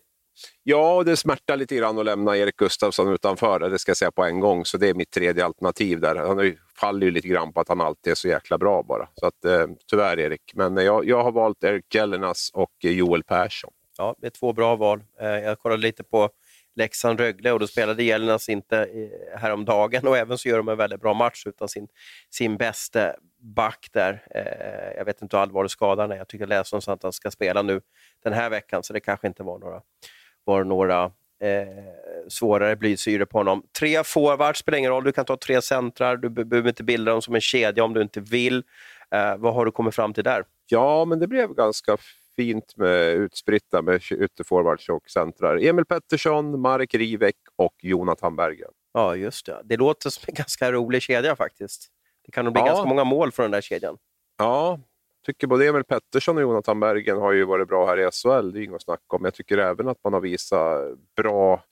Ja, det smärtar lite grann att lämna Erik Gustafsson utanför, det ska jag säga på en gång. Så det är mitt tredje alternativ där. Han faller ju lite grann på att han alltid är så jäkla bra bara. Så att, eh, tyvärr Erik. Men jag, jag har valt Erik Gellernas och Joel Persson. Ja, det är två bra val. Eh, jag kollade lite på Leksand-Rögle och då spelade Jelenas inte eh, häromdagen och även så gör de en väldigt bra match utan sin, sin bästa back där. Eh, jag vet inte hur allvarlig skadan är. Jag tycker jag läste att han ska spela nu den här veckan, så det kanske inte var några, var några eh, svårare blysyre på honom. Tre forwards spelar ingen roll. Du kan ta tre centrar. Du behöver inte bilda dem som en kedja om du inte vill. Eh, vad har du kommit fram till där? Ja, men det blev ganska fint med utspritta med ytterforwards och centrar. Emil Pettersson, Marek Rivek och Jonathan Berggren. Ja, just det. Det låter som en <laughs> ganska rolig kedja faktiskt. Det kan nog bli ja. ganska många mål från den där kedjan. Ja, tycker både Emil Pettersson och Jonathan Bergen har ju varit bra här i SHL, det är inget att snacka om. Jag tycker även att man har visat bra,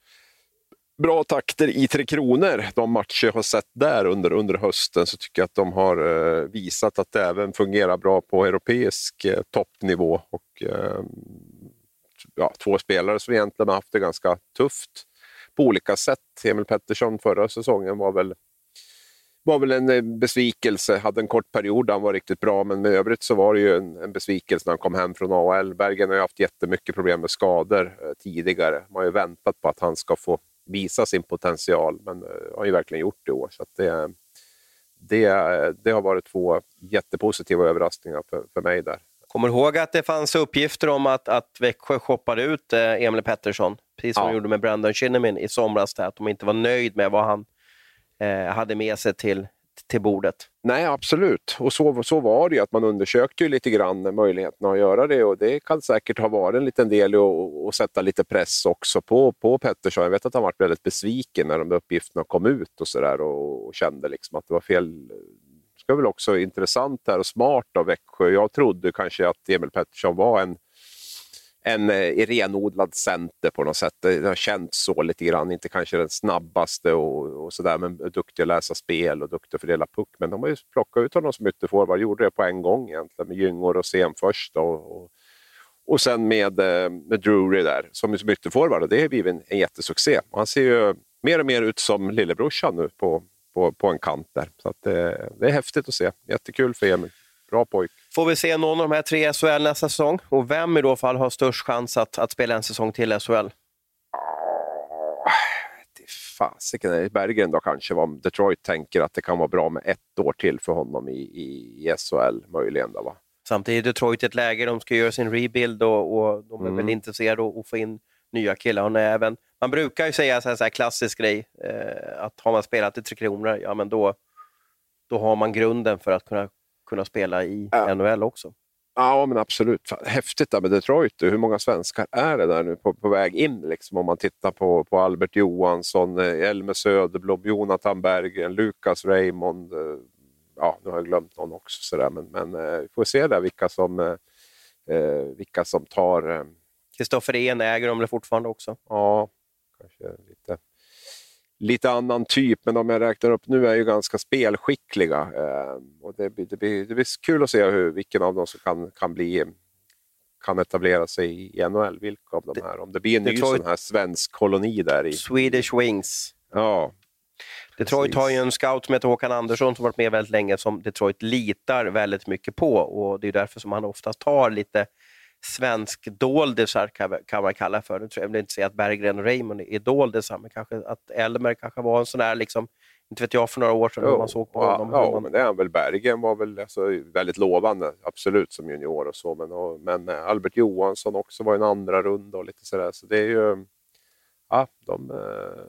bra takter i Tre Kronor. De matcher jag har sett där under, under hösten så tycker jag att de har eh, visat att det även fungerar bra på europeisk eh, toppnivå. Och, eh, ja, två spelare som egentligen har haft det ganska tufft på olika sätt. Emil Pettersson förra säsongen var väl var väl en eh, besvikelse. Hade en kort period där han var riktigt bra, men med övrigt så var det ju en, en besvikelse när han kom hem från AHL. Bergen har ju haft jättemycket problem med skador eh, tidigare. Man har ju väntat på att han ska få visa sin potential, men eh, har ju verkligen gjort det i år. Så det, det, det har varit två jättepositiva överraskningar för, för mig där. Kommer ihåg att det fanns uppgifter om att, att Växjö shoppade ut eh, Emil Pettersson, precis som ja. de gjorde med Brandon Shinnimin i somras, där, att de inte var nöjd med vad han eh, hade med sig till, till bordet. Nej, absolut. Och så, så var det ju, att man undersökte ju lite grann möjligheterna att göra det och det kan säkert ha varit en liten del i att sätta lite press också på, på Pettersson. Jag vet att han varit väldigt besviken när de uppgifterna kom ut och, så där, och, och kände liksom att det var fel det var väl också intressant här och smart av Växjö. Jag trodde kanske att Emil Pettersson var en en eh, renodlad center på något sätt. Det har känts så lite grann. Inte kanske den snabbaste och, och sådär, men duktig att läsa spel och duktig att fördela puck. Men de har ju plockat ut honom som ytterforward. Gjorde det på en gång egentligen med Gyngor och Sen först. Och, och, och sen med, eh, med Drury där som, som ytterforward. Det har blivit en, en jättesuccé. Han ser ju mer och mer ut som lillebrorsan nu på, på, på en kant där. Så att, det, eh, det är häftigt att se. Jättekul för Emil. Bra pojk. Får vi se någon av de här tre SHL nästa säsong? Och vem i då fall har störst chans att, att spela en säsong till i SHL? Oh, fasiken Berggren då kanske, vad Detroit tänker att det kan vara bra med ett år till för honom i, i, i SHL möjligen. Då, va? Samtidigt är Detroit ett läge, de ska göra sin rebuild och, och de är mm. väl intresserade av att få in nya killar. Och även, man brukar ju säga så här, så här klassisk grej, eh, att har man spelat i Tre Kronor, ja men då, då har man grunden för att kunna kunna spela i ja. NHL också. Ja, men absolut. Häftigt där med Detroit. Hur många svenskar är det där nu på, på väg in? Liksom, om man tittar på, på Albert Johansson, eh, Elmer Söderblom, Jonathan Berggren, Lukas Raymond. Eh, ja, nu har jag glömt någon också, sådär. men, men eh, vi får se där vilka som, eh, vilka som tar... Kristoffer eh... En äger de fortfarande också? Ja, kanske lite lite annan typ, men de jag räknar upp nu är ju ganska spelskickliga. Eh, och det, blir, det, blir, det blir kul att se hur, vilken av dem som kan, kan, bli, kan etablera sig i NHL. Vilka av de här? Om det blir en ny Detroit, sån här svensk koloni där. i Swedish Wings. Ja. Detroit Precis. har ju en scout som heter Håkan Andersson som varit med väldigt länge som Detroit litar väldigt mycket på och det är därför som han oftast tar lite svensk doldisar kan man kalla för. Jag vill inte säga att Berggren och Raymond är doldisar, men kanske att Elmer kanske var en sån där liksom inte vet jag för några år sedan Jo, hur man såg på ja, honom. Ja, man, men det är han väl. Bergen var väl alltså, väldigt lovande, absolut, som junior och så. Men, och, men eh, Albert Johansson också var en andra runda och lite sådär. Så det är ju... Ja, de, eh,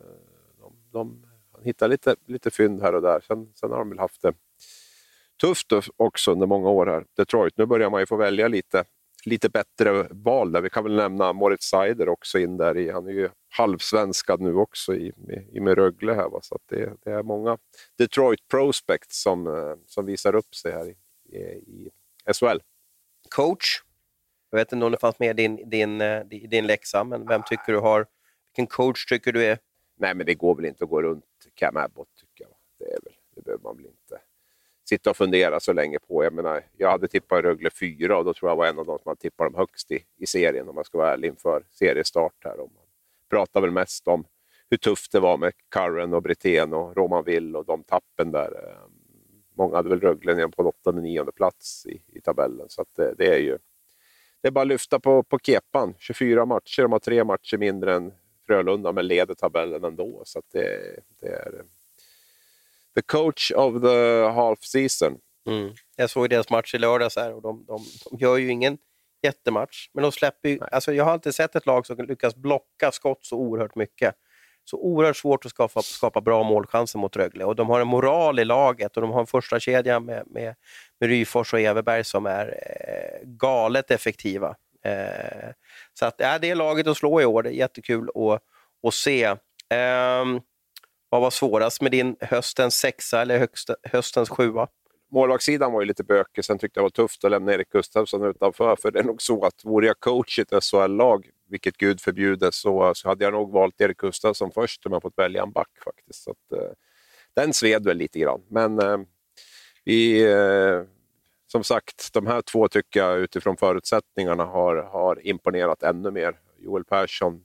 de, de, han hittar lite, lite fynd här och där. Sen, sen har de väl haft det tufft också under många år här. Detroit, nu börjar man ju få välja lite, lite bättre val där. Vi kan väl nämna Moritz Seider också in där i. Han är ju halvsvenskad nu också i, i med Rögle här. Va? Så att det, det är många Detroit prospects som, eh, som visar upp sig här i, i, i SHL. coach. Jag vet inte om det fanns med i din, din, eh, din läxa, men vem tycker du har... Vilken coach tycker du är... Nej, men det går väl inte att gå runt Cam Abbott, tycker jag. Det, är väl, det behöver man väl inte sitta och fundera så länge på. Jag menar, jag hade tippat Rögle 4 och då tror jag var en av de som hade tippat dem högst i, i serien, om man ska vara ärlig, inför seriestart. Här. Och man pratar väl mest om hur tufft det var med Curran och Brithén och Roman Will och de tappen där. Ehm, många hade väl Rögle ner på en åttonde, nionde plats i, i tabellen. Så att det, det är ju det är bara att lyfta på, på kepan. 24 matcher, de har tre matcher mindre än Frölunda, men leder tabellen ändå. Så att det, det är the coach of the half season. Mm. Jag såg deras match i lördags här och de, de, de gör ju ingen jättematch, men de släpper ju, alltså Jag har inte sett ett lag som lyckas blocka skott så oerhört mycket. Så oerhört svårt att skapa, skapa bra målchanser mot Rögle. Och de har en moral i laget och de har en första kedja med, med, med Ryfors och Everberg som är eh, galet effektiva. Eh, så att, ja, det är laget att slå i år. Det är jättekul att, att se. Ehm, vad var svårast med din höstens sexa eller högsta, höstens sjua? Målvaktssidan var ju lite bökig, sen tyckte jag det var tufft att lämna Erik Gustafsson utanför. För det är nog så att vore jag coach i ett SHL-lag, vilket gud förbjude, så, så hade jag nog valt Erik Gustafsson först om jag fått välja en back faktiskt. Så att, eh, den sved väl lite grann. Men eh, vi, eh, som sagt, de här två tycker jag utifrån förutsättningarna har, har imponerat ännu mer. Joel Persson,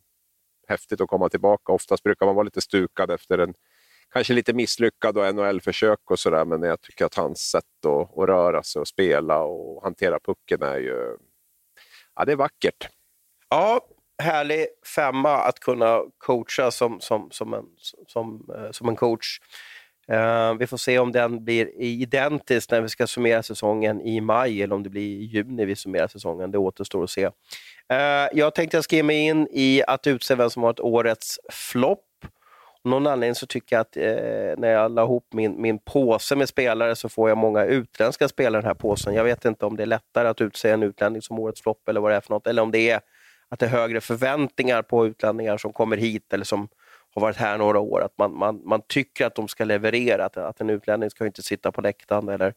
häftigt att komma tillbaka. Oftast brukar man vara lite stukad efter en kanske lite misslyckad och NHL-försök och sådär, men jag tycker att hans sätt att, att röra sig och spela och hantera pucken är ju... Ja, det är vackert. Ja, härlig femma att kunna coacha som, som, som, en, som, eh, som en coach. Uh, vi får se om den blir identisk när vi ska summera säsongen i maj eller om det blir i juni vi summerar säsongen. Det återstår att se. Eh, jag tänkte jag ska ge mig in i att utse vem som har ett årets flopp. Av någon anledning så tycker jag att eh, när jag la ihop min, min påse med spelare så får jag många utländska spelare i den här påsen. Jag vet inte om det är lättare att utse en utlänning som årets flopp eller vad det är för något, eller om det är att det är högre förväntningar på utlänningar som kommer hit eller som har varit här några år. Att man, man, man tycker att de ska leverera, att, att en utlänning ska inte sitta på läktaren eller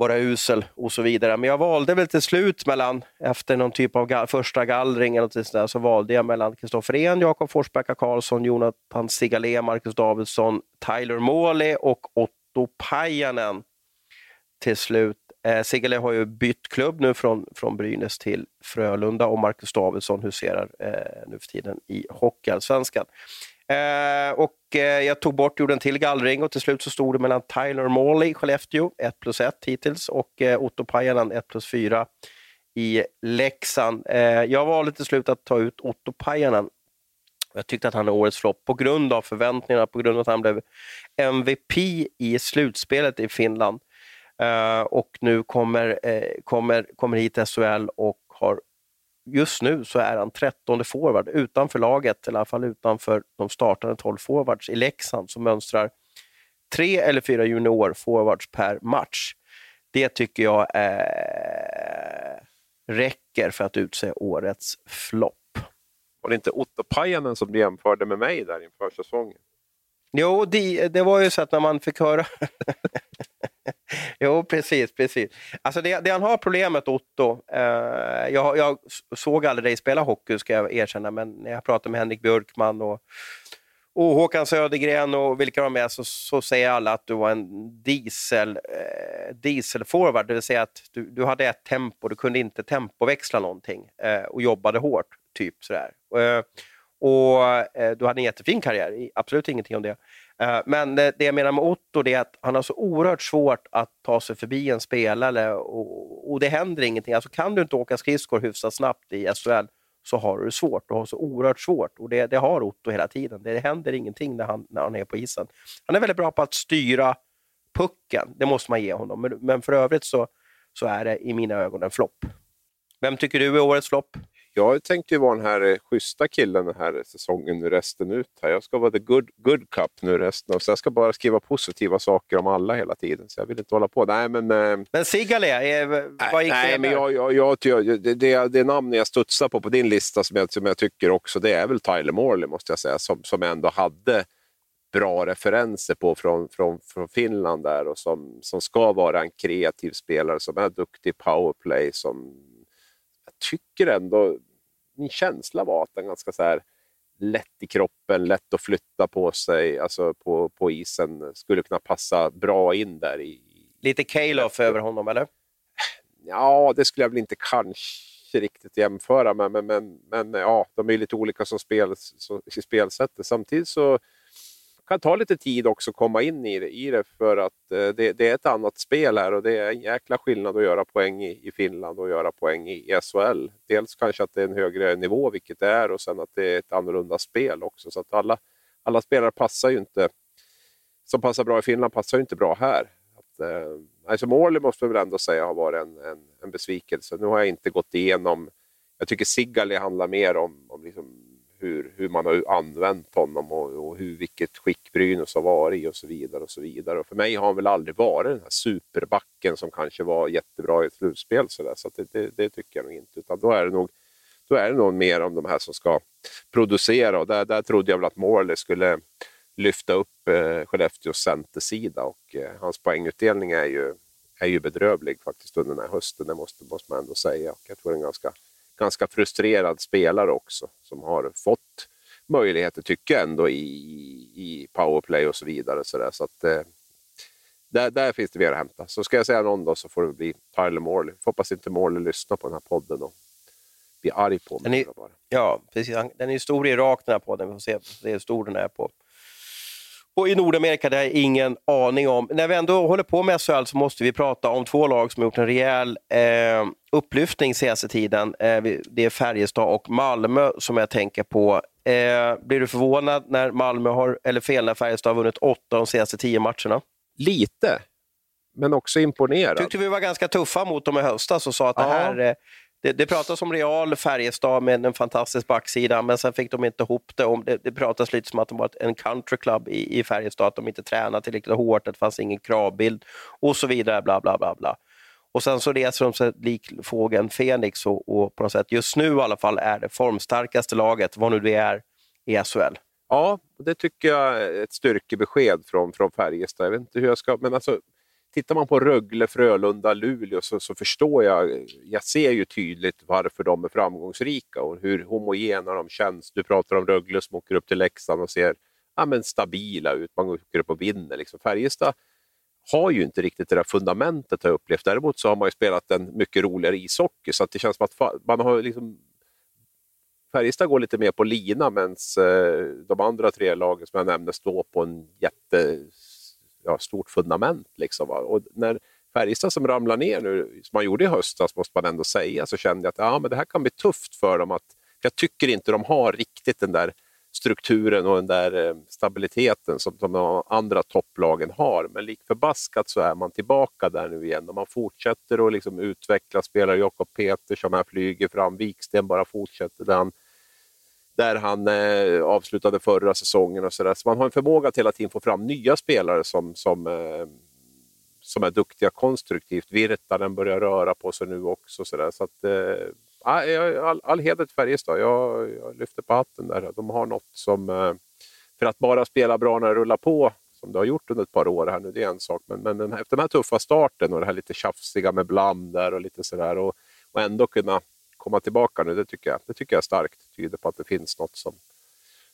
vara usel och så vidare. Men jag valde väl till slut mellan, efter någon typ av ga första gallring eller något sådär, så valde jag mellan Kristoffer Ehn, Jakob Forsbacka Karlsson, Jonathan Sigalé, Marcus Davidsson, Tyler Måli och Otto Pajanen till slut. Eh, Sigalé har ju bytt klubb nu från, från Brynäs till Frölunda och Marcus Davidsson huserar eh, nu för tiden i Hockeyallsvenskan. Eh, och eh, jag tog bort, gjorde en till gallring och till slut så stod det mellan Tyler Morley, Skellefteå, 1 plus 1 hittills, och eh, Otto Pajanen, 1 plus 4 i Leksand. Eh, jag valde till slut att ta ut Otto Pajanen. Jag tyckte att han är årets flopp på grund av förväntningarna, på grund av att han blev MVP i slutspelet i Finland. Uh, och nu kommer, uh, kommer, kommer hit SHL och har just nu så är han 13 forward utanför laget, eller i alla fall utanför de startande 12 forwards i Leksand som mönstrar tre eller fyra junior forwards per match. Det tycker jag uh, räcker för att utse årets flopp. Var det inte Otto Pajanen som jämförde med mig där inför säsongen? Jo, det, det var ju så att när man fick höra... <laughs> <laughs> jo, precis. precis. Alltså det, det han har problemet, Otto, eh, jag, jag, såg aldrig dig spela hockey, ska jag erkänna, men när jag pratade med Henrik Björkman och, och Håkan Södergren och vilka de är, så, så säger alla att du var en diesel, eh, dieselforward, det vill säga att du, du hade ett tempo, du kunde inte tempoväxla någonting eh, och jobbade hårt, typ sådär. Eh, och eh, Du hade en jättefin karriär, absolut ingenting om det. Eh, men det, det jag menar med Otto är att han har så oerhört svårt att ta sig förbi en spelare och, och det händer ingenting. Alltså kan du inte åka skridskor hyfsat snabbt i SHL, så har du det svårt. Du har så oerhört svårt och det, det har Otto hela tiden. Det händer ingenting när han, när han är på isen. Han är väldigt bra på att styra pucken, det måste man ge honom. Men, men för övrigt så, så är det i mina ögon en flopp. Vem tycker du är årets flopp? Jag tänkte ju vara den här eh, schyssta killen den här säsongen nu resten ut. Här. Jag ska vara the good, good cup nu resten så jag ska bara skriva positiva saker om alla hela tiden. Så jag vill inte hålla på. Nej, men, eh... men Sigale, vad gick nej, men jag, jag, jag, jag, det, det, det namn jag studsar på på din lista som jag, som jag tycker också, det är väl Tyler Morley måste jag säga, som, som ändå hade bra referenser på från, från, från Finland där och som, som ska vara en kreativ spelare som är duktig powerplay, som tycker ändå, min känsla var att den ganska så här lätt i kroppen, lätt att flytta på sig, alltså på, på isen, skulle kunna passa bra in där. i Lite Calof över honom, eller? Ja, det skulle jag väl inte kanske riktigt jämföra med, men, men, men ja, de är lite olika som spel, så, i spelsättet. Samtidigt så kan ta lite tid också att komma in i det, i det för att eh, det, det, är ett annat spel här och det är en jäkla skillnad att göra poäng i, i Finland och göra poäng i, i SHL. Dels kanske att det är en högre nivå, vilket det är, och sen att det är ett annorlunda spel också. Så att alla, alla spelare passar ju inte, som passar bra i Finland passar ju inte bra här. Att, eh, alltså Morley måste väl ändå säga har varit en, en, en besvikelse. Nu har jag inte gått igenom, jag tycker Sigali handlar mer om, om liksom hur, hur man har använt honom och, och hur, vilket skick Brynäs har varit i och så vidare. och så vidare. Och för mig har han väl aldrig varit den här superbacken som kanske var jättebra i ett slutspel. Så, där. så det, det, det, tycker jag nog inte. Utan då är det nog, då är det nog mer om de här som ska producera och där, där trodde jag väl att Morley skulle lyfta upp eh, Skellefteås centersida och eh, hans poängutdelning är ju, är ju bedrövlig faktiskt under den här hösten, det måste, måste man ändå säga. Och jag tror det är en ganska ganska frustrerad spelare också som har fått möjligheter, tycker jag ändå, i, i powerplay och så vidare. Så, där. så att, eh, där, där finns det mer att hämta. Så ska jag säga någon då så får det bli Tyler Morley. Får hoppas inte Morley lyssnar på den här podden och blir arg på mig. Den är, ja, precis. Den är stor i Irak den här podden. Vi får se hur stor den är på och i Nordamerika det har jag ingen aning om. När vi ändå håller på med SHL så måste vi prata om två lag som har gjort en rejäl eh, upplyftning senaste tiden. Eh, det är Färjestad och Malmö som jag tänker på. Eh, blir du förvånad när Malmö har, eller fel, när Färjestad har vunnit åtta de senaste tio matcherna? Lite, men också imponerad. Tyckte vi var ganska tuffa mot dem i höstas och sa att ja. det här eh, det, det pratas om Real Färjestad med en fantastisk backsida, men sen fick de inte ihop det. Om, det, det pratas lite som att de var en countryclub i, i Färjestad, att de inte tränade tillräckligt hårt, att det fanns ingen kravbild och så vidare. Bla, bla, bla, bla. Och sen så reser de sig lik fågeln Fenix och, och, på något sätt, just nu i alla fall, är det formstarkaste laget, vad nu det är, i SHL. Ja, det tycker jag är ett styrkebesked från, från Färjestad. Jag vet inte hur jag ska... Men alltså, tittar man på Rögle, Frölunda, Luleå så, så, förstår jag, jag ser ju tydligt varför de är framgångsrika och hur homogena de känns. Du pratar om Rögle som åker upp till Leksand och ser ja, men stabila ut, man åker upp och vinner. Liksom. Färjestad har ju inte riktigt det där fundamentet har jag upplevt. Däremot så har man ju spelat en mycket roligare ishockey så att det känns som att man har liksom Färjestad går lite mer på lina medan eh, de andra tre lagen som jag nämnde står på en jätte ja, stort fundament. Liksom, och när Färjestad som ramlar ner nu, som man gjorde i höstas, måste man ändå säga, så kände jag att ja, men det här kan bli tufft för dem. Att, jag tycker inte de har riktigt den där strukturen och den där eh, stabiliteten som de andra topplagen har. Men lik förbaskat så är man tillbaka där nu igen och man fortsätter att liksom utveckla spelare. Jakob Petersson här flyger fram, Viksten bara fortsätter där han där han eh, avslutade förra säsongen. och Så, där. så man har en förmåga att hela tiden få fram nya spelare som, som, eh, som är duktiga konstruktivt. Virtanen börjar röra på sig nu också. Så, där. så att, eh, all, all heder till Färjestad. Jag, jag lyfter på hatten där. De har något som... Eh, för att bara spela bra när det rullar på, som det har gjort under ett par år här nu, det är en sak. Men, men den, efter den här tuffa starten och det här lite tjafsiga med Blam där och lite sådär och, och ändå kunna komma tillbaka nu, det tycker jag, det tycker jag starkt tyder på att det finns något som,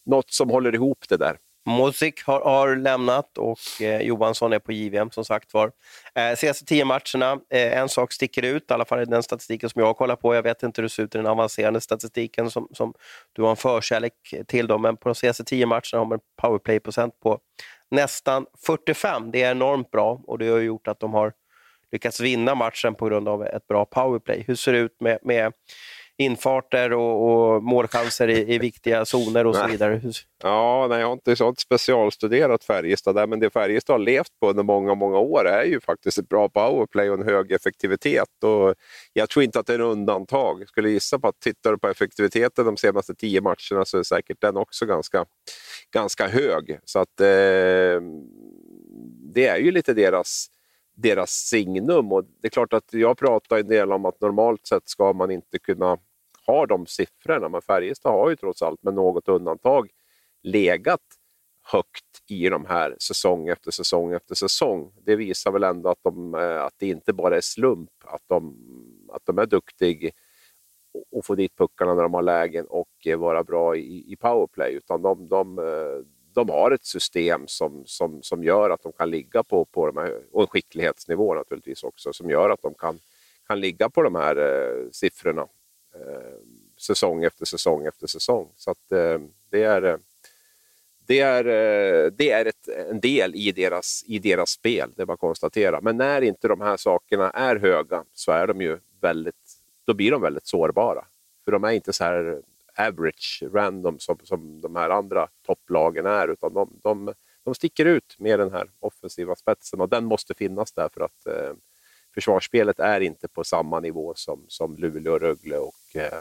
något som håller ihop det där. Mosik har, har, lämnat och eh, Johansson är på JVM som sagt var. Eh, senaste tio matcherna, eh, en sak sticker ut, i alla fall i den statistiken som jag kollar på. Jag vet inte hur det ser ut i den avancerade statistiken som, som du har en förkärlek till, dem, men på de senaste tio matcherna har man en powerplay-procent på nästan 45. Det är enormt bra och det har gjort att de har lyckats vinna matchen på grund av ett bra powerplay. Hur ser det ut med, med infarter och, och målchanser i, i viktiga zoner och så vidare. Ja, nej, jag har inte sånt specialstuderat Färjestad där, men det Färjestad har levt på under många, många år är ju faktiskt ett bra powerplay och en hög effektivitet. Och jag tror inte att det är en undantag. Jag skulle gissa på att tittar du på effektiviteten de senaste tio matcherna så är säkert den också ganska, ganska hög. Så att eh, det är ju lite deras deras signum. Och det är klart att jag pratar en del om att normalt sett ska man inte kunna ha de siffrorna, men Färjestad har ju trots allt med något undantag legat högt i de här säsong efter säsong efter säsong. Det visar väl ändå att, de, eh, att det inte bara är slump att de, att de är duktiga och få dit puckarna när de har lägen och vara bra i, i powerplay, utan de, de, eh, de har ett system som, som, som gör att de kan ligga på, på de här, och en skicklighetsnivå naturligtvis också, som gör att de kan, kan ligga på de här eh, siffrorna eh, säsong efter säsong efter säsong. Så att, eh, det är, eh, det är, eh, det är ett, en del i deras, i deras spel, det är bara att konstatera. Men när inte de här sakerna är höga så är de ju väldigt, då blir de väldigt sårbara. För de är inte så här average, random som, som de här andra topplagen är, utan de, de, de sticker ut med den här offensiva spetsen och den måste finnas där för att eh, försvarsspelet är inte på samma nivå som, som Luleå, Rögle och eh,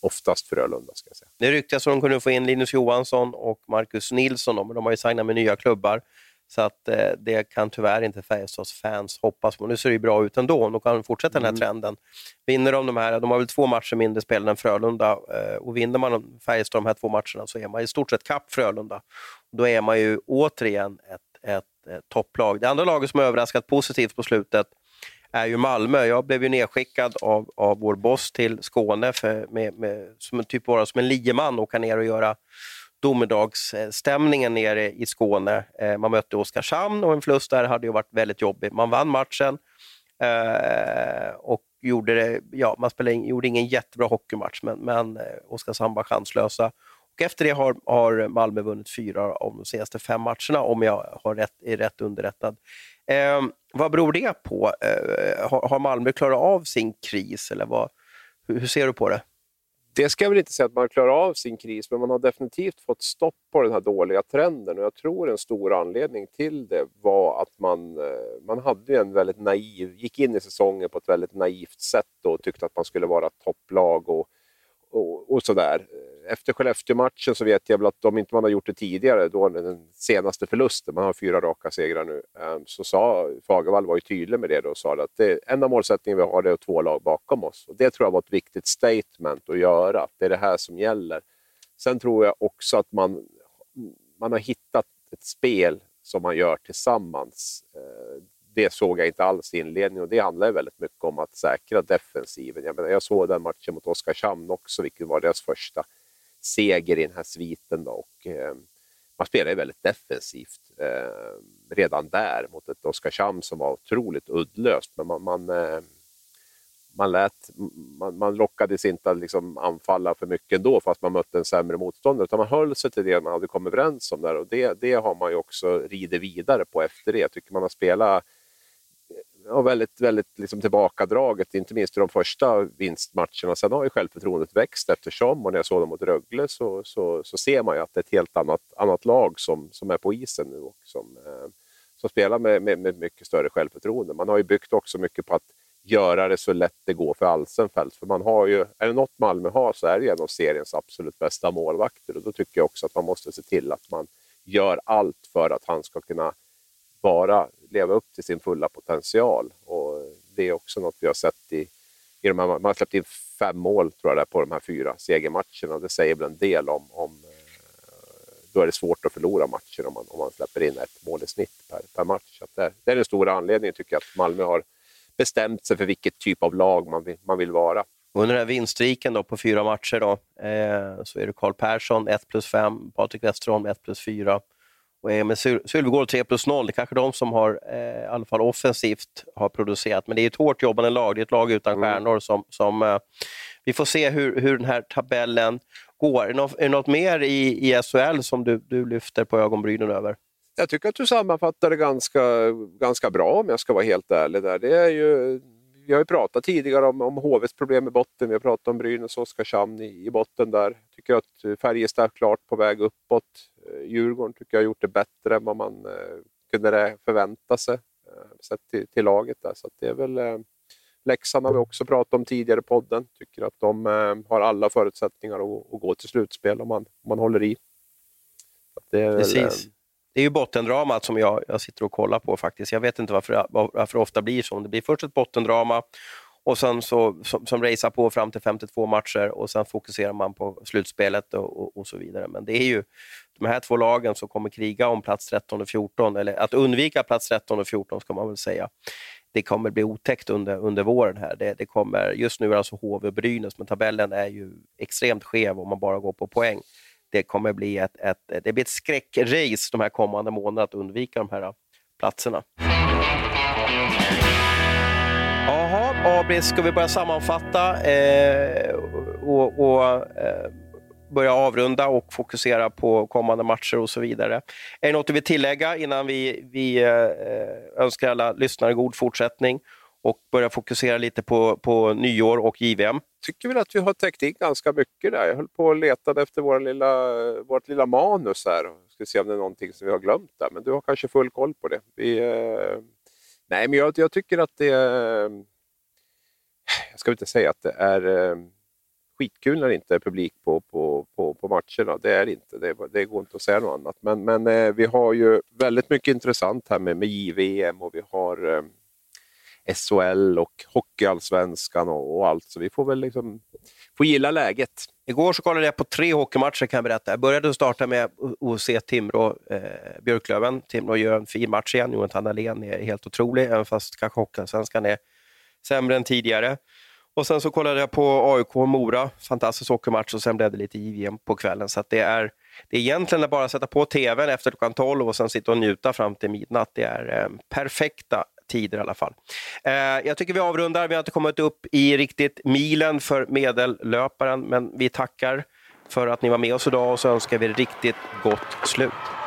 oftast Frölunda. Ska jag säga. Det ryktas att de kunde få in Linus Johansson och Marcus Nilsson, men de har ju signat med nya klubbar. Så att eh, det kan tyvärr inte Färjestads fans hoppas på. Nu ser det ju bra ut ändå. De kan fortsätta mm. den här mm. trenden. Vinner de de här, de har väl två matcher mindre spelade än Frölunda eh, och vinner man Färjestad de här två matcherna så är man i stort sett kapp Frölunda. Då är man ju återigen ett, ett, ett topplag. Det andra laget som har överraskat positivt på slutet är ju Malmö. Jag blev ju nedskickad av, av vår boss till Skåne för, med, med, som typ vara som en lieman och åka ner och göra domedagsstämningen nere i Skåne. Eh, man mötte Oskarshamn och en förlust där hade ju varit väldigt jobbig. Man vann matchen eh, och gjorde, det, ja, man spelade, gjorde ingen jättebra hockeymatch, men, men eh, Oskarshamn var chanslösa. Och efter det har, har Malmö vunnit fyra av de senaste fem matcherna, om jag har rätt, är rätt underrättad. Eh, vad beror det på? Eh, har, har Malmö klarat av sin kris, eller vad, hur, hur ser du på det? Det ska jag väl inte säga att man klarar av sin kris, men man har definitivt fått stopp på den här dåliga trenden. Och jag tror en stor anledning till det var att man, eh, man hade en väldigt naiv, gick in i säsongen på ett väldigt naivt sätt och tyckte att man skulle vara topplag och, och, och sådär efter Skellefteå-matchen så vet jag väl att om inte man har gjort det tidigare, då den senaste förlusten, man har fyra raka segrar nu, ehm, så sa Fagervall var ju tydlig med det då och sa att det enda målsättningen vi har är att två lag bakom oss. Och det tror jag var ett viktigt statement att göra, att det är det här som gäller. Sen tror jag också att man, man har hittat ett spel som man gör tillsammans. Ehm, det såg jag inte alls i inledningen och det handlar väldigt mycket om att säkra defensiven. Jag, menar, jag såg den matchen mot Oskarshamn också, vilket var deras första seger i den här sviten. Då, och, eh, man spelade väldigt defensivt eh, redan där mot ett Oskarshamn som var otroligt uddlöst. Men man, man, eh, man, lät, man, man lockades inte att liksom anfalla för mycket ändå fast man mötte en sämre motståndare. Utan man höll sig till det man hade kommit överens om. Där, och det, det har man ju också ridit vidare på efter det. Jag tycker man har spelat ja, väldigt, väldigt liksom tillbakadraget, inte minst i de första vinstmatcherna. Sen har ju självförtroendet växt eftersom, och när jag såg dem mot Rögle så, så, så ser man ju att det är ett helt annat, annat lag som, som är på isen nu och som, eh, som spelar med, med, med, mycket större självförtroende. Man har ju byggt också mycket på att göra det så lätt det går för Alsenfelt. För man har ju, är det något Malmö har så är det en av seriens absolut bästa målvakter och då tycker jag också att man måste se till att man gör allt för att han ska kunna vara leva upp till sin fulla potential. Och det är också något vi har sett i, i de här, man har släppt in fem mål tror jag där, på de här fyra segermatcherna. Det säger väl en del om, om eh, då är det svårt att förlora matcher om man, om man släpper in ett mål i snitt per, per match. Så det, det, är den stora anledningen tycker jag att Malmö har bestämt sig för vilket typ av lag man vill, man vill vara. Under den här vinststriken då på fyra matcher då, eh, så är det Karl Persson 1 plus 5, Patrik Westerholm 1 plus 4, och Emil Sylvegård 3 plus 0. Det är kanske de som har, eh, i alla fall offensivt, har producerat. Men det är ett hårt jobbande lag. Det är ett lag utan mm. stjärnor. Som, som eh, vi får se hur, hur den här tabellen går. Är det något, är det något mer i, i SHL som du, du lyfter på ögonbrynen över? Jag tycker att du sammanfattar det ganska, ganska bra om jag ska vara helt ärlig. Där. Det är ju vi har ju pratat tidigare om, om HVs problem i botten. Vi har pratat om Brynäs och Oskarshamn i, i botten där. Tycker att Färjestad är klart på väg uppåt. Djurgården tycker jag har gjort det bättre än vad man kunde förvänta sig sett till, till laget. Där. Så det är väl Leksand har vi också pratat om tidigare i podden. Tycker att de eh, har alla förutsättningar att, att, gå till slutspel om man, om man håller i. Det är, Precis. Väl, eh, det är ju bottendramat som jag, jag sitter och kollar på faktiskt. Jag vet inte varför, varför det ofta blir så. Det blir först ett bottendrama och sen så, som, som racear på fram till 52 matcher och sen fokuserar man på slutspelet och, och, och, så vidare. Men det är ju de här två lagen som kommer kriga om plats 13 och 14, eller att undvika plats 13 och 14 ska man väl säga det kommer bli otäckt under, under våren. här. Det, det kommer, just nu är det alltså HV och Brynäs, men tabellen är ju extremt skev om man bara går på poäng. Det kommer bli ett, ett, det blir ett skräckrace de här kommande månaderna att undvika de här äh, platserna. Jaha, Abris, ska vi börja sammanfatta eh, och, och eh, börja avrunda och fokusera på kommande matcher och så vidare. Är det något du vill tillägga innan vi, vi eh, önskar alla lyssnare god fortsättning och börja fokusera lite på, på nyår och JVM? tycker väl att vi har täckt in ganska mycket där. Jag höll på och letade efter vår lilla, vårt lilla manus här. Ska se om det är någonting som vi har glömt där, men du har kanske full koll på det. Vi, eh... Nej, men jag, jag, tycker att det är... Jag ska inte säga att det är eh, skitkul när det inte är publik på, på, på, på matcherna. Det är inte. Det, det går inte att säga något annat. Men, men eh, vi har ju väldigt mycket intressant här med, med JVM och vi har eh, SHL och Hockeyallsvenskan och, och allt. Så vi får väl liksom får gilla läget. Igår så kollade jag på tre hockeymatcher kan jag berätta. Jag började starta med OC se Timrå, eh, Björklöven. Timrå gör en fin match igen. Jonathan Dahlén är helt otrolig, även fast kanske Hockeyallsvenskan är sämre än tidigare. Och sen så kollade jag på AIK Mora, fantastisk hockeymatch och sen blev det lite JVM på kvällen. Så det är, det är egentligen bara att sätta på tvn efter klockan 12 och sen sitta och njuta fram till midnatt. Det är eh, perfekta tider i alla fall. Eh, jag tycker vi avrundar. Vi har inte kommit upp i riktigt milen för medellöparen, men vi tackar för att ni var med oss idag och så önskar vi riktigt gott slut.